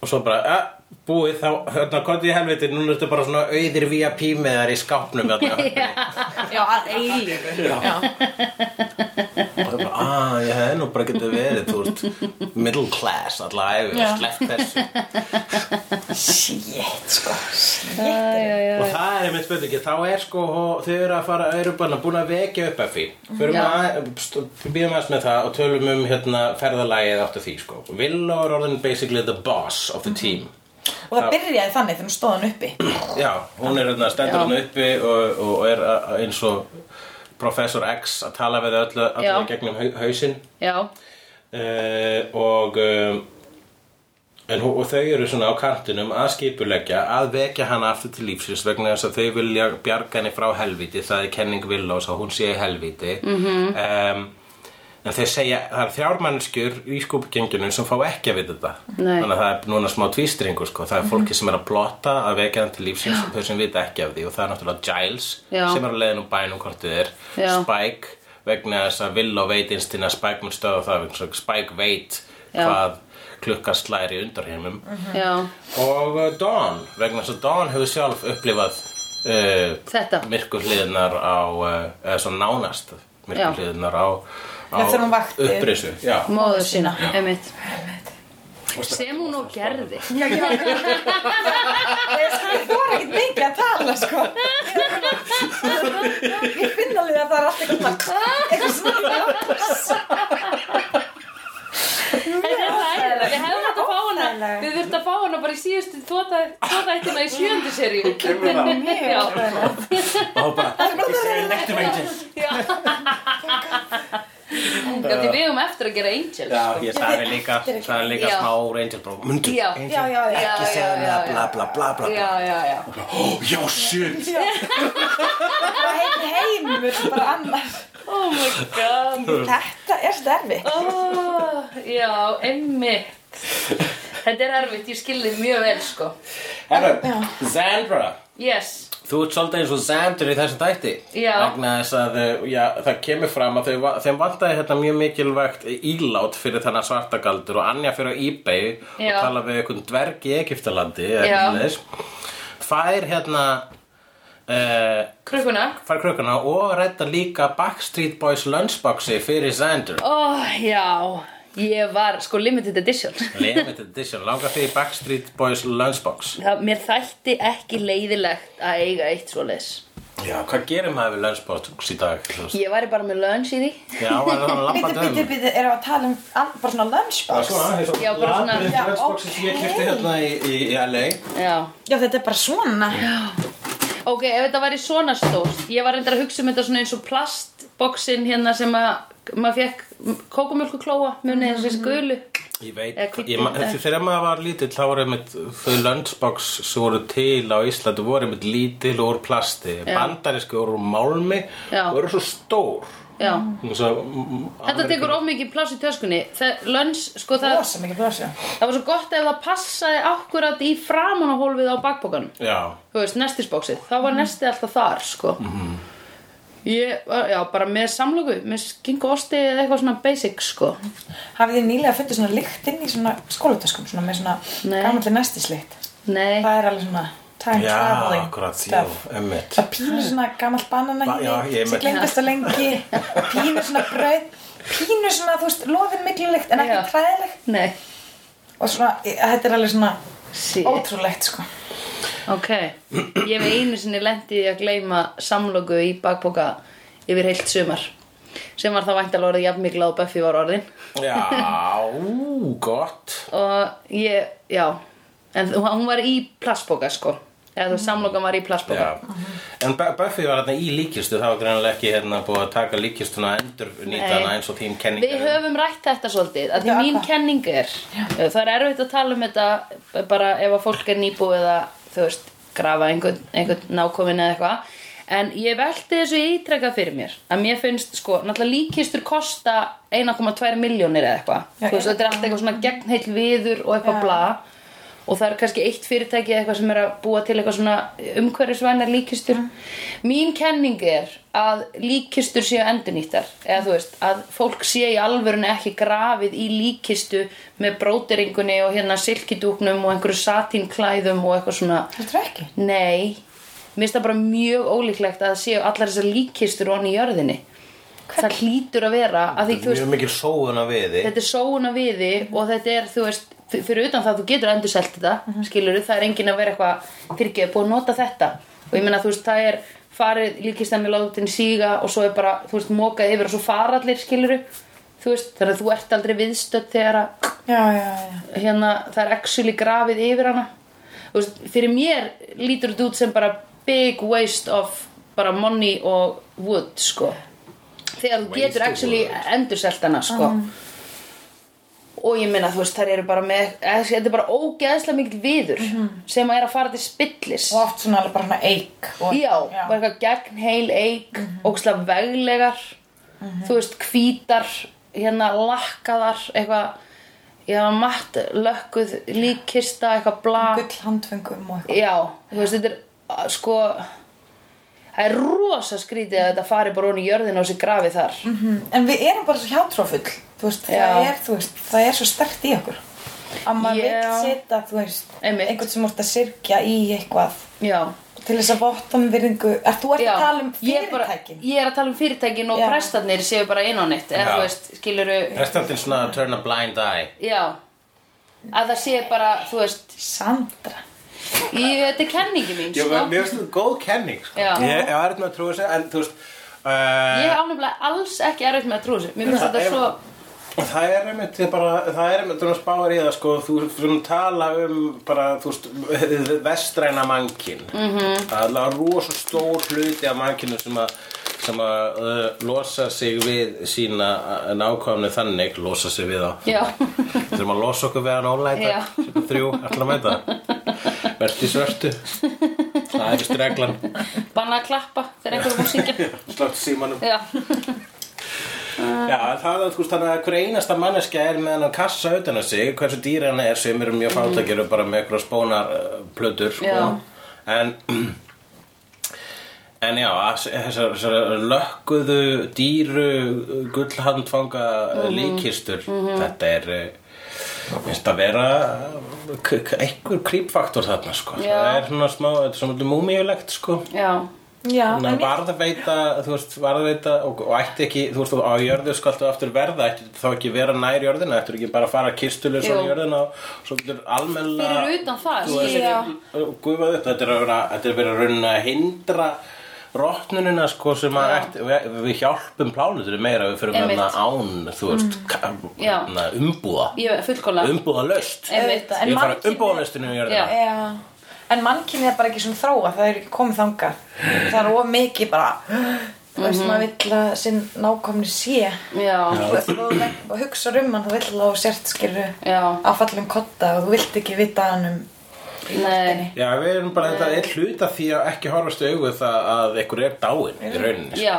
og svo bara uh, búið þá, hérna hvað í helviti núna ertu bara svona auðir VIP með þar í skápnum hérna. Já, að eilífu. Já, og það bara, ah, ég hefði nú bara getið verið þú veist, middle class allavega, Já. sleppt þessu. Shit, sko. Shit og það er einmitt spurningi þá er sko, þau eru að fara eru bara búin að vekja upp eftir fyrir Já. að, býðum aðeins með það og tölum um hérna ferðalagið átt af því sko. Willow er orðin basically the boss of the team Og það byrjaði þannig þegar hún stóð hann uppi. Já, hún er hérna stendur hann uppi og, og er að- eins og Professor X að tala við öllu, Já. gegnum hau- hausinn. Já, uh, og um, en, og þau eru svona á kantinum að skipuleggja að vekja hana aftur til lífsins vegna þess að þau vilja bjarga henni frá helvíti það er kenning Willows að hún sé í helvíti. -hmm. um, en þeir segja það er þrjármannskjur í skúpugengjunum sem fá ekki að vita þetta Nei. þannig að það er núna smá tvístringur sko. það er fólki sem er að plotta að vekja hann til lífsins og þau sem vita ekki af því og það er náttúrulega Giles Já. sem er að leiðin um bænum hvort þið er Já. Spike vegna þess að Willow veit einstinn að Spike mun stöða það Spike veit Já. hvað klukka slæri í undarheimum já, og uh, Dawn vegna þess að Dawn hefur sjálf upplifað uh, Þetta. myrkur hliðnar á uh, eða svo nánast myrkur Já. hliðnar á, þegar hún vakti. móður sína, einmitt. Sem hún og gerði. Já, já. Ég sko, ég þóra ekkert mikið að tala, sko. Ég finn alveg að það er alltaf eitthvað Eitthvað svona er við hefum þetta að fá hana. Við þurfum að fá hana bara í síðustu Tótaðættina í sjöndu seríu. Kemur það? Mjög og bara, ég segi nektum angel Já, því við höfum eftir að gera Angels. Já, ég sagði líka, sagði líka smá angel Já. angel Já, já, já. ekki segja já, mér að já, bla bla bla bla. Já, já, já. Ó, já, shit. Bara heim heimur, bara annar Oh my god. Þetta er sterfi oh, Já, einmitt. Þetta er erfitt, ég skilði mjög vel sko. Herra, Zandra. Yes, Þú ert svolítið eins og Xander í þessum þætti Já. vegna þess að uh, já, það kemur fram að þau, þeim vantaði hérna mjög mikilvægt ílát fyrir þennan svartagaldur og Anja fyrir á eBay Já. og tala við einhvern dverg í svoleiðis. fær hérna uh, krukkuna fær krökkuna og redda líka Backstreet Boys lunchboxi fyrir Xander Ó, já Ég var, sko, limited edition. Limited edition, langar því Backstreet Boys lunchbox? Það, mér þætti ekki leiðilegt að eiga eitt svoleiðis. Já, hvað gerir maður við lunchbox í dag? Ég væri bara með lunch í því. Já, var það Býtu, lampandi býtu, býtu, erum við að tala um an- bara svona lunchbox? Já, bara svona- Já, Lunchboxi sem ég kipti hérna í, í, í LA Já. Já, þetta er bara svona. Ok, ef þetta væri svona stórt Ég var reyndar að hugsa um þetta svona eins og plastboxin hérna sem að maður fekk kókumjölkuklóa munið þessi gulu. Ég veit, Eða hvítu, ég, ma- eða- þegar maður var lítill þá voru einmitt þau lunchbox sem voru til á Íslandi voru einmitt lítil og úr plasti. Bandaríski voru málmi og voru svo stór. Já. Svo, Þetta tekur of mikið pláss í töskunni. Lunch, sko það, blóðsjá það var svo gott ef það passaði akkurat í framan á Já, Þú veist, nestisbóksið, þá var nestið alltaf þar, sko Ég, já, bara með samlöku, með skingu osti eða eitthvað svona basic, sko. Hafið þið nýlega fundið svona lykt inn í svona skólatöskum Svona með svona Nei. gamalli næstislykt Nei, Það er alveg svona time já, traveling akkurat, já, Það pínu svona gamalt banana Ba- já, ég sem glemdist á lengi. Pínu svona brauð Pínu svona, þú veist, loðin miklu lykt En ekki træðilegt nei, Og svona, þetta er alveg svona sí ótrúlegt sko Ok, ég hef einu sinni lendið að gleyma samlöku í bakboka yfir heilt sumar. Sem var þá væntalega orðið jafn mikla og Buffy var orðin. Já, ú, gott. Og ég, já. En hún var í plastboka sko. Eða samlokan var í plastboka Já, en Bu- Buffy var þarna í líkistu það var greinilega ekki hérna búið að taka líkistuna endur nýta Nei. hana eins og þín kenning Við höfum rætt þetta svolítið að því mín kenning er það er erfitt að tala um þetta bara ef að fólk er nýbúið að þú veist, grafa einhvern, einhvern nákomin eða eitthvað. En ég velti þessu ítrekka fyrir mér að mér finnst sko, náttúrulega líkistur kosta 1,2 miljónir eða eitthvað. Þú veist, þetta er allt eitthvað svona gegnheill viður og eitthvað Já. bla og það er kannski eitt fyrirtæki eða eitthvað sem er að búa til eitthvað svona umhverfisvænar líkistur. Mín kenning er að líkistur séu endurnýttar. Eða þú veist, að fólk sé í alvörunni ekki grafið í líkistu með bróteringunni og hérna silkidúknum og einhverju satínklæðum og eitthvað svona. Heldur ekki? nei, mér finnst það bara mjög ólíklegt að séu allar þessar líkistur onni í jörðinni. Það hlýtur að vera að því þú veist Mjög mikil sóðun að viði. Þetta er sóuna viði og þetta er, þú veist, fyrir utan það að þú getur endur selt þetta, mm það er enginn að vera eitthvað fyrirgeð búið að nota þetta. Og ég meina, þú veist, það er farið líkistanni látin síga og svo er bara, þú veist, mokað yfir og svo fara allir, skiluru þú veist, þannig að þú ert aldrei viðstödd þegar að, Já, já, já. hérna, það er actually grafið yfir hana. Þú veist, fyrir mér lítur þetta út sem bara big waste of bara money og wood, sko. Þegar þú getur actually wood. endurselt hana, sko og ég meina, þú veist, þær eru bara með eða, þetta er bara ógeðslega mikil viður sem er að fara til spillis Og oft svona bara hana eik. Og, já, bara eitthvað gegn heil eik mm -hmm. ógeðslega veglegar þú veist, hvítar hérna lakkaðar eitthvað já, matt, lökkuð líkkista, eitthvað bla Gull handfengum og eitthvað. já, þú veist, þetta er sko það er rosa skrítið að þetta fari bara onni í jörðina og sér grafið þar Mm. En við erum bara svo veist, það er, þú veist, það er svo stert í okkur. Að maður Já. vill setja, einhvern sem úrt að syrkja í eitthvað já, til þess að votta um virðingu. Er þú ert að tala um ég, bara, fyrirtækin? ég er að tala um fyrirtækin og Já. prestarnir séu bara inn á skiluru Prestandinn svona turn a blind eye já, að það sé bara veist, Sandra. Ég, þetta er kenningi mín Já, sko. mér finnst þetta góð kenning sko. Ég ég var eitthvað að trúa þessu En þú veist uh, ég ánumlega alls ekki erfitt með að trúa þessu mér finnst þetta er- svo Það er einmitt það er einmitt þú spáir í það sko, þú fyrir tala um bara, þú veist, vestræna mankin mm. -hmm. það er alveg rosa stór hluti af mankinu sem að sem að uh, losa sig við sína uh, nákvæmni þannig losa sig við á Já. þurfum að losa okkur við hann ólæta Já. þrjú, að mæta verði svörtu það er vist reglan banna að klappa þegar einhverjum múr syngja slagt símanum já, Já, það er veist þannig að hver einasta manneskja er með hann kassa utan að sig hversu dýr hann er sem eru mjög fátækir og bara með eitthvað spónar uh, plötur sko. En en já, þessar, þessar lökkuðu dýru gullhandfanga mm líkistur þetta er uh, finnst að vera einhver krýpfaktor þarna sko. Já. það er svona smá, þetta er svona múmíulegt sko já, Já, Þannig að varðveita, þú veist, varðveita og, og ætti ekki, þú veist, á jörðu skaltu aftur verða, ætti þá ekki vera nær jörðina, ætti ekki bara fara kistuleg svo í jörðina og svo getur almennilega fyrir utan það þú veist, skilja. Já. gufað upp, þetta er að vera, þetta er að vera að raunin að hindra rotnunina sko sem að Já. ætti, við, við hjálpum plánutinu meira við fyrir með Einmitt. án, þú veist, mm. Já. umbúða, ég fullkóla umbúða löst, ég að fara umbúða löstinu í jörðina. En mannkynni er bara ekki svona þróa, það er ekki komið þangað. Það er of mikið bara, þú veist, maður vill að sinn nákomni sé. já, Þú hugsa um hann, þú vill að þú sért skilur já, á fallum kotta og þú vilt ekki vita hann um Nei. Já, við erum bara, þetta er hluta því að ekki horfast augu það að einhver er dáinn í rauninni. sko. já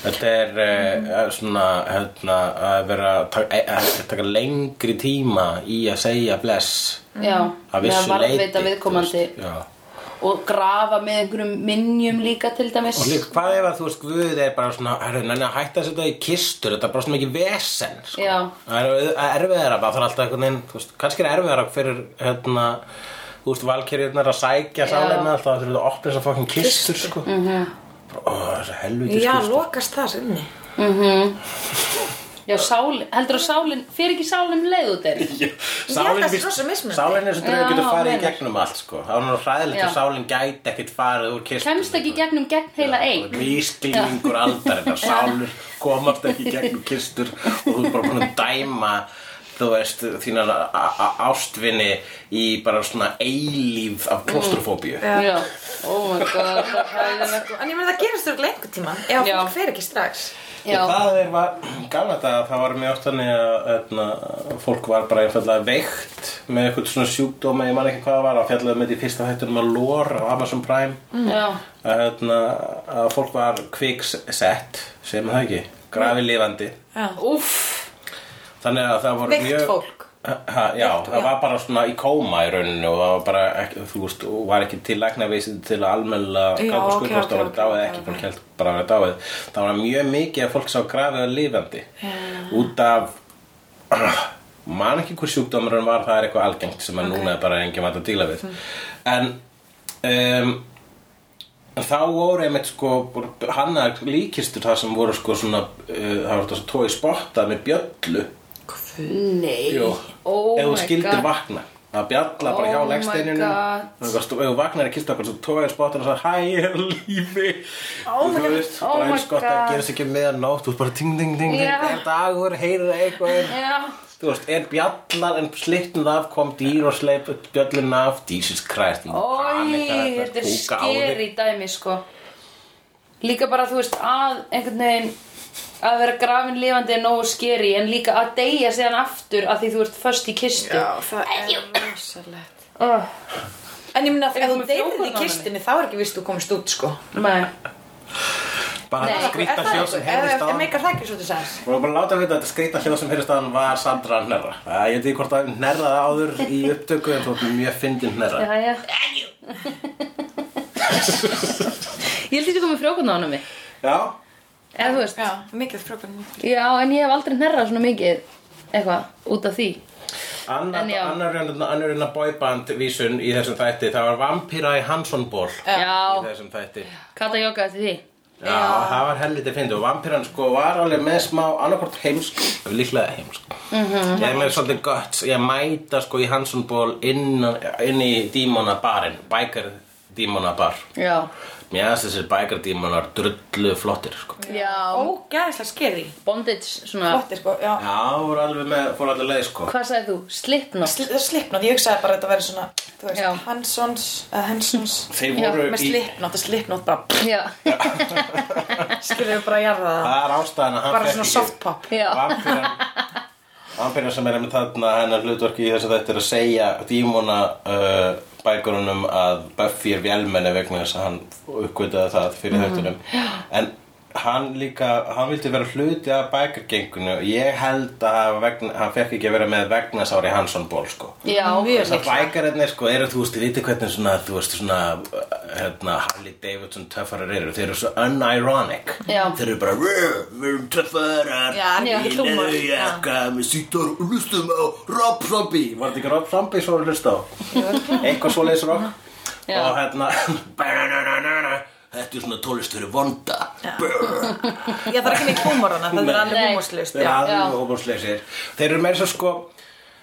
Þetta er uh, svona, hérna, að vera að taka, að taka lengri tíma í að segja bless að vissu að já. og grafa með einhverjum minjum líka til dæmis Og líka, hvað ef að þú veist, Guð er bara svona, herru, nenni að hætta að setja í kistur, þetta er bara svona mikið vesen, sko. Já. Það er erfiðara, bara það er alltaf einhvern veginn, veist, kannski er erfiðara fyrir, hérna, þú veist, valkyrjurnar að sækja sáleina alltaf, það þurfið að opna þess að fokkin kistur, sko. Mm -hmm. Ó, þessi helviti Já, kistur. lokast það sinni. já, sálin, heldur að sálin fyrir ekki sálin leið út er Sálin, það er víst- rosa mismunandi. sálin er svo dröðu Já, getur farið í gegnum allt sko. það var nú hræðilegt Já. að sálin gæti ekkert farið úr kistum kemst ekki gegnum gegn heila eig Mísklingur aldar þetta sálur komast ekki gegnum kistur og þú er bara búin að dæma þú veist, þínar a- a- ástvinni í bara svona eilíf af klostrofóbíu Já, oh my god, það er En ég meina það gerist þurr lengur tíman ef að Já. fólk fer ekki strax. Já, Það er var, gamla dag, það var mjög oft þannig að etna, fólk var bara einfallega veikt með eitthvað svona sjúkdóma, ég man ekki hvað það var, að fjallaði með því fyrsta þættunum að lór á Amazon Prime. Já, að, etna, að fólk var kviksett, sem það ekki, grafi lifandi úff. Þannig að það voru Veikt mjög fólk Ha, já, Veikt, það já. var bara svona í kóma í rauninu og það var bara ekki, þú veist, og var ekki til læknavísið til að skuldvast ok, að vera ok, dáið ekki, fólk held bara að vera dáið. Það var mjög mikið að fólk sá grafið að lifandi. Út af man ekki hver sjúkdómur hann var, það er eitthvað algengt sem að núna er bara vant að díla við. En um, En þá voru einmitt sko hannar líkistur það sem voru sko svona uh, það voru þessu tói spotta með bjöllu Nei, oh ef þú skildir vakna að bjalla bara hjá Oh God. ef þú vaknar í kistu okkur svo tóið spottan og sagði hæ, ég er lífi. Oh þú veist, Oh bara eins gott að gera sig ekki meðan nótt þú veist bara ting, ting, ting, Já. er dagur, heyrir eitthvað. Já, þú veist, er bjallar en slitnuð af kom dýr og sleip bjöllun af. Jesus Christ Ói, þetta er skeri dæmi sko. Líka bara þú veist að einhvern veginn að vera grafin lifandi er nógu skeri en líka að deyja síðan aftur að því þú ert först í kistu. Það er rosalegt. Oh, En ég meina ef Er þú þú deyrir í kistunni þá er ekki vist þú komist út sko. Nei, bara Nei. þetta skrýta það hljóð sem heyrðist á Er meikar það ekki svo til sæns? og bara láta að vita að skrýta hljóð sem heyrðist á hann var Sandra Hnerra. Það- ég veit ekki hvort að hnerraði áður í upptöku en þú ert mjög fyndin hnerra. Já, já. Ég held þetta komið frjókun á hann mig já, Eða þú veist. Já, mikið frókvæm Já, en ég hef aldrei hnerrað svona mikið eitthvað út af því. Annar En já. annar annar en að boyband vísun í þessum þætti. Það var Vampira í Hansson ból í Já, þessum þætti. Kata Jóka eftir því. Já, það var helviti fyndið og vampiran sko var alveg með smá annarkort heimsk, líklega heimsk. Ég er með svolítið gott, ég mæta sko í Hansson ból inn, inn í dímonabarinn, bækar dímonabar Já, Mér aðeins þessir bækar dímonar drullu flottir sko. Já. Ógæðislega skeri Bondage, svona Flottir sko, já. Já, voru alveg með, fóru alveg leið sko. Hvað sagði þú? Slipknot? Sli- Slipknot, ég hugsaði bara að þetta væri svona Þú veist, Já. Hansons eða Hansons. Þeir Já, voru Með í, Slipknot, og Slipknot bara Já, Skilur við bara að jarða það. Það er ástæðan að hann Bara svona soft pop. Já. Vampiran Vampiran sem er með þarna hennar hlutverki í þessu þetta er að segja dímona uh, bækurunum að Buffy er vélmenni vegna þess að hann uppgötaði það fyrir þættunum en hann líka, hann vildi vera hluti af bækargengunu og ég held að vegna, hann fekk ekki að vera með vegna sári Hansson ból sko Já, Mjög Þessar bækararnir sko eru, þú veist, þið viti hvernig svona, þú veist, svona, hérna, Harley Davidson töffarar eru, þeir eru svo unironic. Já. Þeir eru bara, "Rrr, við erum töffarar, er ekki hlúmar í jakka, með sítar og hlustum á Rob Zombie. Var þetta ekki Rob Zombie svo að hlusta á? Eitthvað svo leysur rock. Já. Og hérna, þetta er svona tólist fyrir vonda. Ég þarf ekki neitt húmorana, það er alveg húmorslust Já, Já. alveg hóparsleysir Þeir eru meira svo sko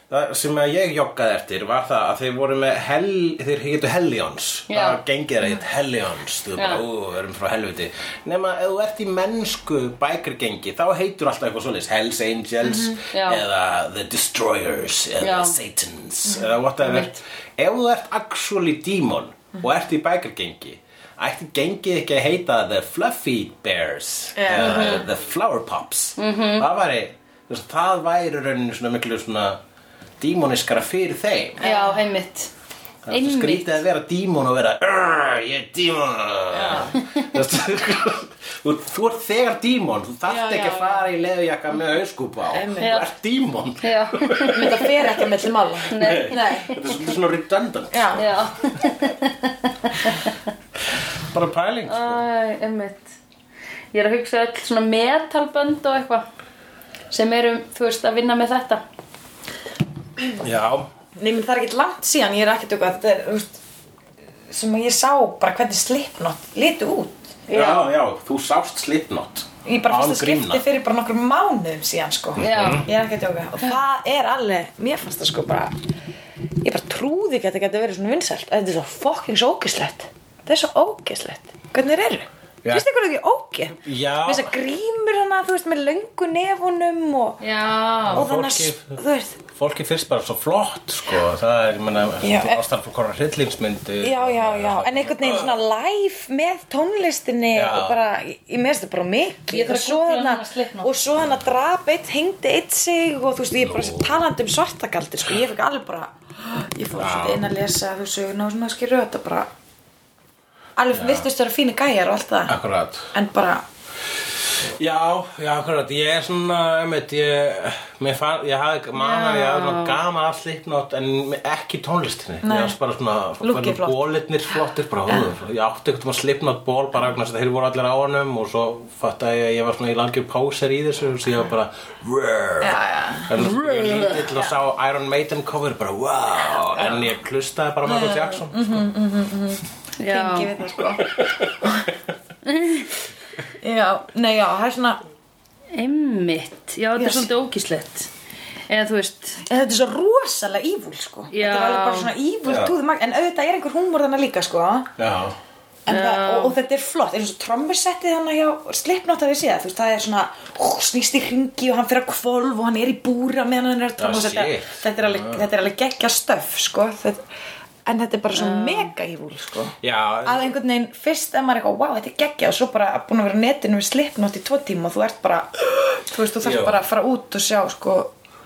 Það sem að ég joggaði eftir var það að þeir voru með hell, þeir hétu Hellions Já. það gengið þeir heit Hellions þú er bara, Já. ú, við erum frá helviti nema ef þú ert í mennsku bækargengi þá heitur alltaf eitthvað svoleiðis Hells Angels Já. eða The Destroyers eða Já. Satans eða whatever Einmitt. ef þú ert actually demon og ert í bækargengi ætti gengið ekki að heita The Fluffy Bears Já. eða The Flower Pops? Það væri þú veist, það væri rauninu svona miklu svona dímoniskara fyrir þeim. Já, einmitt Það er skrítið að vera dímon og vera "Arr, Ég er dímon. Þú ert þegar dímon. Þú þarft ekki að fara í leðujakka með hauskúpa á. Þú ert dímon. Það fer ekki með Nei. Nei. Þetta er svona redundant. Já, já. Bara pæling sko. Ég er að hugsa öll svona metalbönd og eitthvað sem eru, þú veist, að vinna með þetta. Já Nei, menn það er ekkert langt síðan, ég er ekkert eitthvað, þetta er, þú veist, sem að ég sá bara hvernig Slipknot litu út. Já, já, þú sást Slipknot Ég bara fyrst að skipti fyrir bara nokkur mánuðum síðan, sko. Já. Ég er ekki að djóka. Og það er alveg, mér fannst það sko bara, ég bara trúði ekki að þetta geti verið svona vinsælt. Þetta er svo fucking svo ógislegt. Þetta er svo ógislegt. Hvernig þeir eru? Finnst ykkur ekki ógeð Já. með þess að grímur hana, þú veist, með löngu nefunum og, Já, og þannig að, þú veist. Fólki finnst bara svo flott, sko. Það er, ég menna, ástæðan fyrir hvora hryllingsmyndi. Já, já, já, en einhvern veginn svona live með tónlistinni Já. og bara, ég meðist það bara mikið. Ég þarf og að svo og svo hann að drap eitt, hengdi eitt sig og þú veist, ég er bara talandi um svartagaldi, sko, ég fikk alveg bara, ég fór svona inn að lesa þú söguna og svona skilur þetta bara, alveg virtust vera fíni gæjar og allt það, Akkurat. en bara, Já, já, akkurat, ég er svona, einmitt, ég, fann, ég hafði, maður, ég hafði svona gaman af slipnót en ekki tónlistinni. Nei. Ég varst bara svona, flott. bólirnir flottir, bara, ja. ég átti eitthvað um slipnót ból bara vegna þess að þeir voru allir á honum og svo fattaði ég að ég var svona í langir póser í þessu, svo ég var bara, rrrr. En ég lítill og sá Iron Maiden cover, bara, wow, en ég klustaði bara Michael Jackson, sko. Tengi við það, sko. já, nei, já, það er svona, Einmitt, já, þetta Yes. er svolítið ógíslegt Eða þú veist En þetta er svo rosalega ívúl sko. Já. Þetta er alveg bara svona túðum En auðvitað er einhver húmor þannig líka sko. Það, og, og þetta er flott. Eins og trommusettið hann hjá Slipknot að við séð? Þú veist það er svona ó, snýst í hringi og hann fyrir að kvolf og hann er í búra meðan hann er að tromma Ah, þetta, shit. þetta er alveg, þetta er alveg geggja stöf sko. Þetta, En þetta er bara svona mega ívúl sko. Já, að einhvern veginn fyrst að maður er eitthvað, wow, þetta er geggja og svo bara búin að vera á netinu við Slipknot í tvo tíma og þú ert bara, þú veist, þú þarf Já. bara að fara út og sjá sko.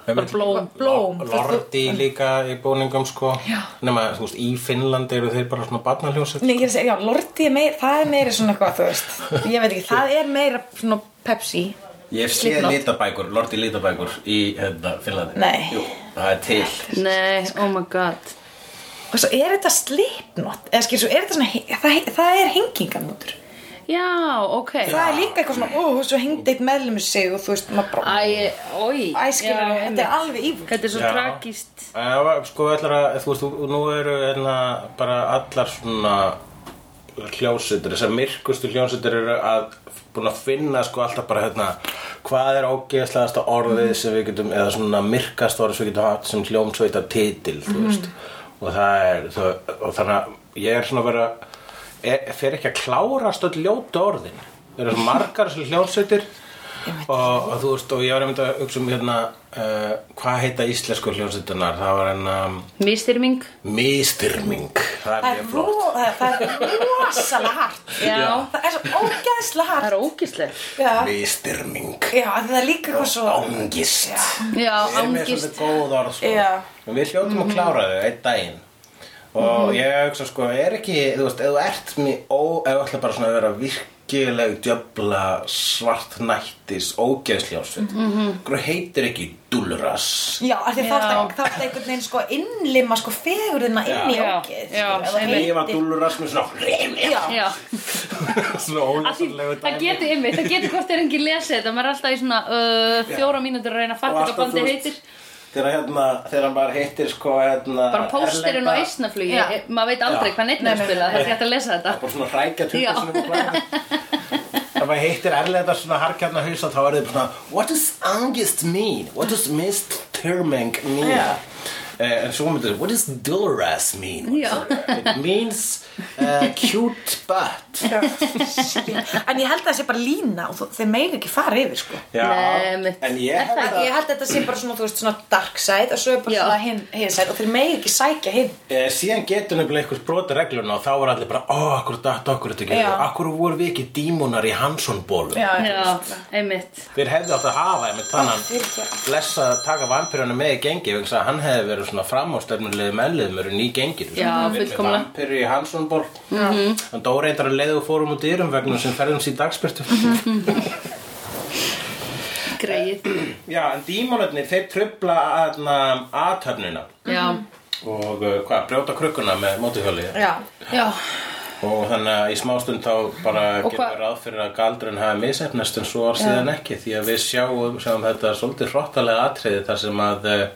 Bara blóm, blóm Lordi líka í búningum sko. Já. Nefna, þú veist, í Finnland eru þeir bara svona barnaljósið Nei, ég er að segja, já, Lordi er meira, það er meira svona eitthvað, þú veist, ég veit ekki, það er meira svona Pepsi. Ég sé Slipknot. litabækur, Lordi litabækur í hérna, Finnlandi. Nei. Jú, Og svo er þetta slipnot, eða skil, svo er þetta svona, það, það er hengingamótur. Já, ok Það er líka eitthvað svona, ó, svo hengdi eitt meðlum sig og þú veist, maður bara, Æ, oi æ, skilur, Já, þetta er alveg ívúl. Þetta er svo Já. tragist Já, sko, ætlar að, þú veist, nú eru hérna bara allar svona hljónsutur, þessar myrkustu hljónsutur eru að búin að finna sko alltaf bara hérna hvað er ógeðslegasta orðið sem við getum eða svona myrkast orðið sem við getum haft sem hljómsveita titil, þú veist og það er, þú, og þannig að ég er svona að vera er, fer ekki að klárast öll ljóta orðin. Það eru margar sem hljónsveitir og, og þú veist, og ég var einmitt að hugsa um hérna uh, hvað heita íslensku hljónsveitunar það var hérna Mistyrming Mistyrming Það Það er er, mjög flott. það er rosalega hart. Já, Það er svo ógeðslega það hart. er ógislegt Já, Mistyrming já, það er líka eitthvað svo, Ángist. Já, Við erum með ángist. svolítið góð orð sko. Já. En Við hljótum að klára þau einn daginn. Og ég hugsa sko, er ekki, þú veist, ef þú ert mér ó, ef þú ætla bara svona að vera virkileg djöfla svartnættis ógeðsljósveit. Mm -hmm. heitir ekki dúlras? Já, þá ertu einhvern veginn sko innlima sko fegurðina inn í Já. ógeð. Já, það. Ég var dúlras með svona Já, Já, Svona því, ólæsanlegu það getur ymmið, það getur hvort er engin lesið þetta, maður er alltaf í svona uh, fjóra mínútur að reyna að fatta hvað bandið heitir Þegar hérna, þegar maður heitir sko hérna bara pósterinn og eisnaflugi, Já. maður veit aldrei hvað neitt Nei, er spilað, þetta er hægt að lesa þetta bara svona hrækja sem Það maður heitir erlega svona harkjarna haus þá er bara svona What does angst mean? What does mistterming mean? Já. Eh, en svo myndir What does Dolores mean? It means uh, cute butt. En ég held að það sé bara lína og þeir megi ekki fara yfir sko. Já, en ég held að Ég held að þetta sé bara svona, þú veist, svona dark side og svo er bara svona hinn hin side og þeir megi ekki sækja hinn. Eh, síðan getur nefnilega einhvers broti regluna og þá var allir bara, ó, akkur datt okkur þetta ekki, akkur voru við ekki dímonar í Hansson-bólu. Já, einmitt. Þeir hefðu átt að hafa einmitt þannan fyrirgefðu. blessa að taka vampiruna með í gengi vegna þess að hann hefði verið svona framástöfnulegu meðliðmurinn í genginu Já, Við fullkomlega. Vampir í Hansson-ból -hmm. Hann dó reyndar að leiðu fórum út dyrum vegna sem ferðum sín dagspyrtu Greið Já, en dímonarnir, þeir trubla aðna aðtöfnina Já, og uh, hvað, brjóta krukkuna með mótuhjóli Já, já, og þannig að í smástund þá bara gerum við ráð fyrir að galdurinn hafi misefnast en svo var síðan ekki því að við sjáum, sjáum þetta svolítið hrottalega atriði þar sem að eh,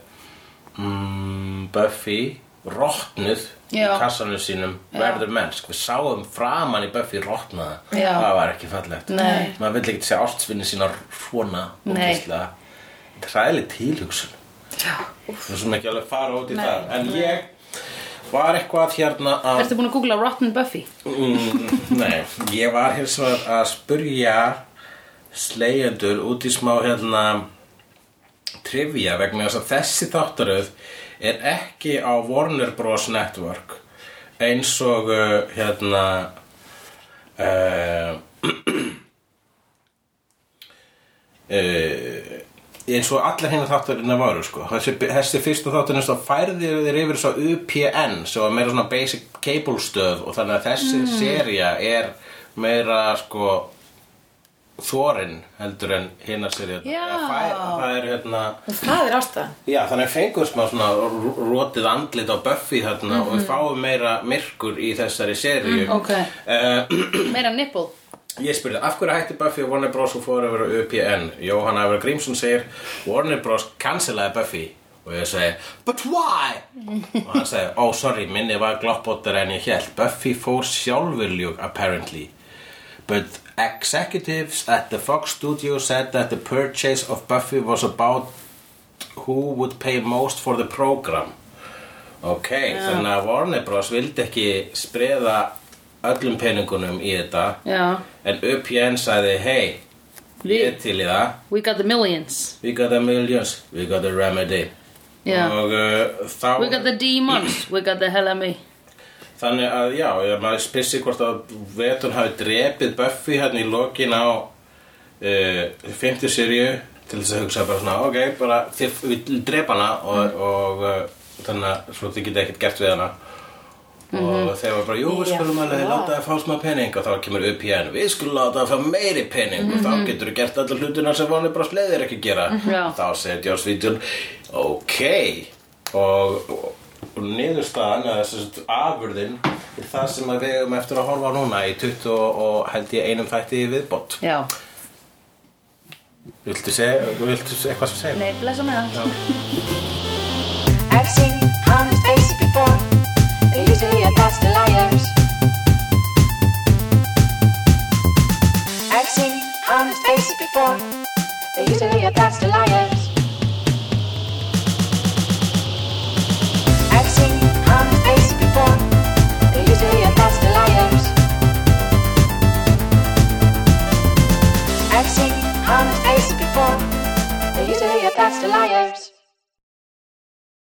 mm, Buffy rotnuð í Já. kassanum sínum verður mennsk. Við sáum framan í Buffy rotnaða. Já. það var ekki fallegt. Nei. maður vill ekki sjá ástsvinni sína svona Nei. þetta er ræðileg tilhugsun. Við sem ekki alveg fara út í það. En ég var eitthvað hérna að Ertu búin að googla Rotten Buffy? mm, Nei, ég var vegar að spurja slegjendur út í smá hérna trivia vegna þess að þessi þáttaröð er ekki á Warner Bros. Network eins og uh, hérna uh, uh, eins og allar hérna þáttarina varu sko. þessi, þessi fyrsta þáttarinn þá færði þeir yfir svo UPN sem var meira svona basic cable stöð og þannig að þessi mm. seria er meira sko þorinn heldur en hinna serið Já. það er hérna Það er ástæðan já þannig að fengum smá svona r- rotið andlit á Buffy þarna og við fáum meira myrkur í þessari seríu Ok. Eh, Meira nipple Ég spurði, af hverju hætti Buffy og Warner Bros. og fór yfir á UPN? Jóhann Ævar Grímsson segir, Warner Bros. cancelaði Buffy. Og ég segi, but why? og hann segi, oh sorry, minni var gloppóttar en ég held. Buffy fór sjálfurljúk, apparently. But executives at the Fox studio said that the purchase of Buffy was about who would pay most for the program. Ok, þannig að Warner Bros. vildi ekki spreða öllum peningunum í þetta. Já. En UPN sagði, hey, Vi- ég til í það. We got the millions. We got the millions, we got the remedy. Já. Og uh, þá We got the demons. We got the hell of me Þannig að já, ég maður spissi hvort að Vetun hafi drepið Buffy hérna í lokin á uh, 50 seríu til þess að hugsa bara svona, ok, bara þið við drepa hana og, og uh, þannig að svo þið geta ekkert gert við hana. Og þeir var bara, jú, við skulum alveg Já. láta það fá smá pening. Og þá kemur upp henn við skulum láta það fá meiri pening. Og þá getur þú gert allar hlutina sem vonið bara sleðir ekki gera. Já. þá segir Joss Whedon ok. Og, og, og niðurstaðan eða þess að afurðin er það sem við hefum eftir að horfa núna í 20 og, og held ég einum þætti viðbót. Já. Viltu segja, viltu segja eitthvað sem segja? Nei, lesa með það I've seen honest faces before. They're usually a cast of liars. I've seen honest faces before. They're usually a cast of liars. for. They used to hear that's the liars.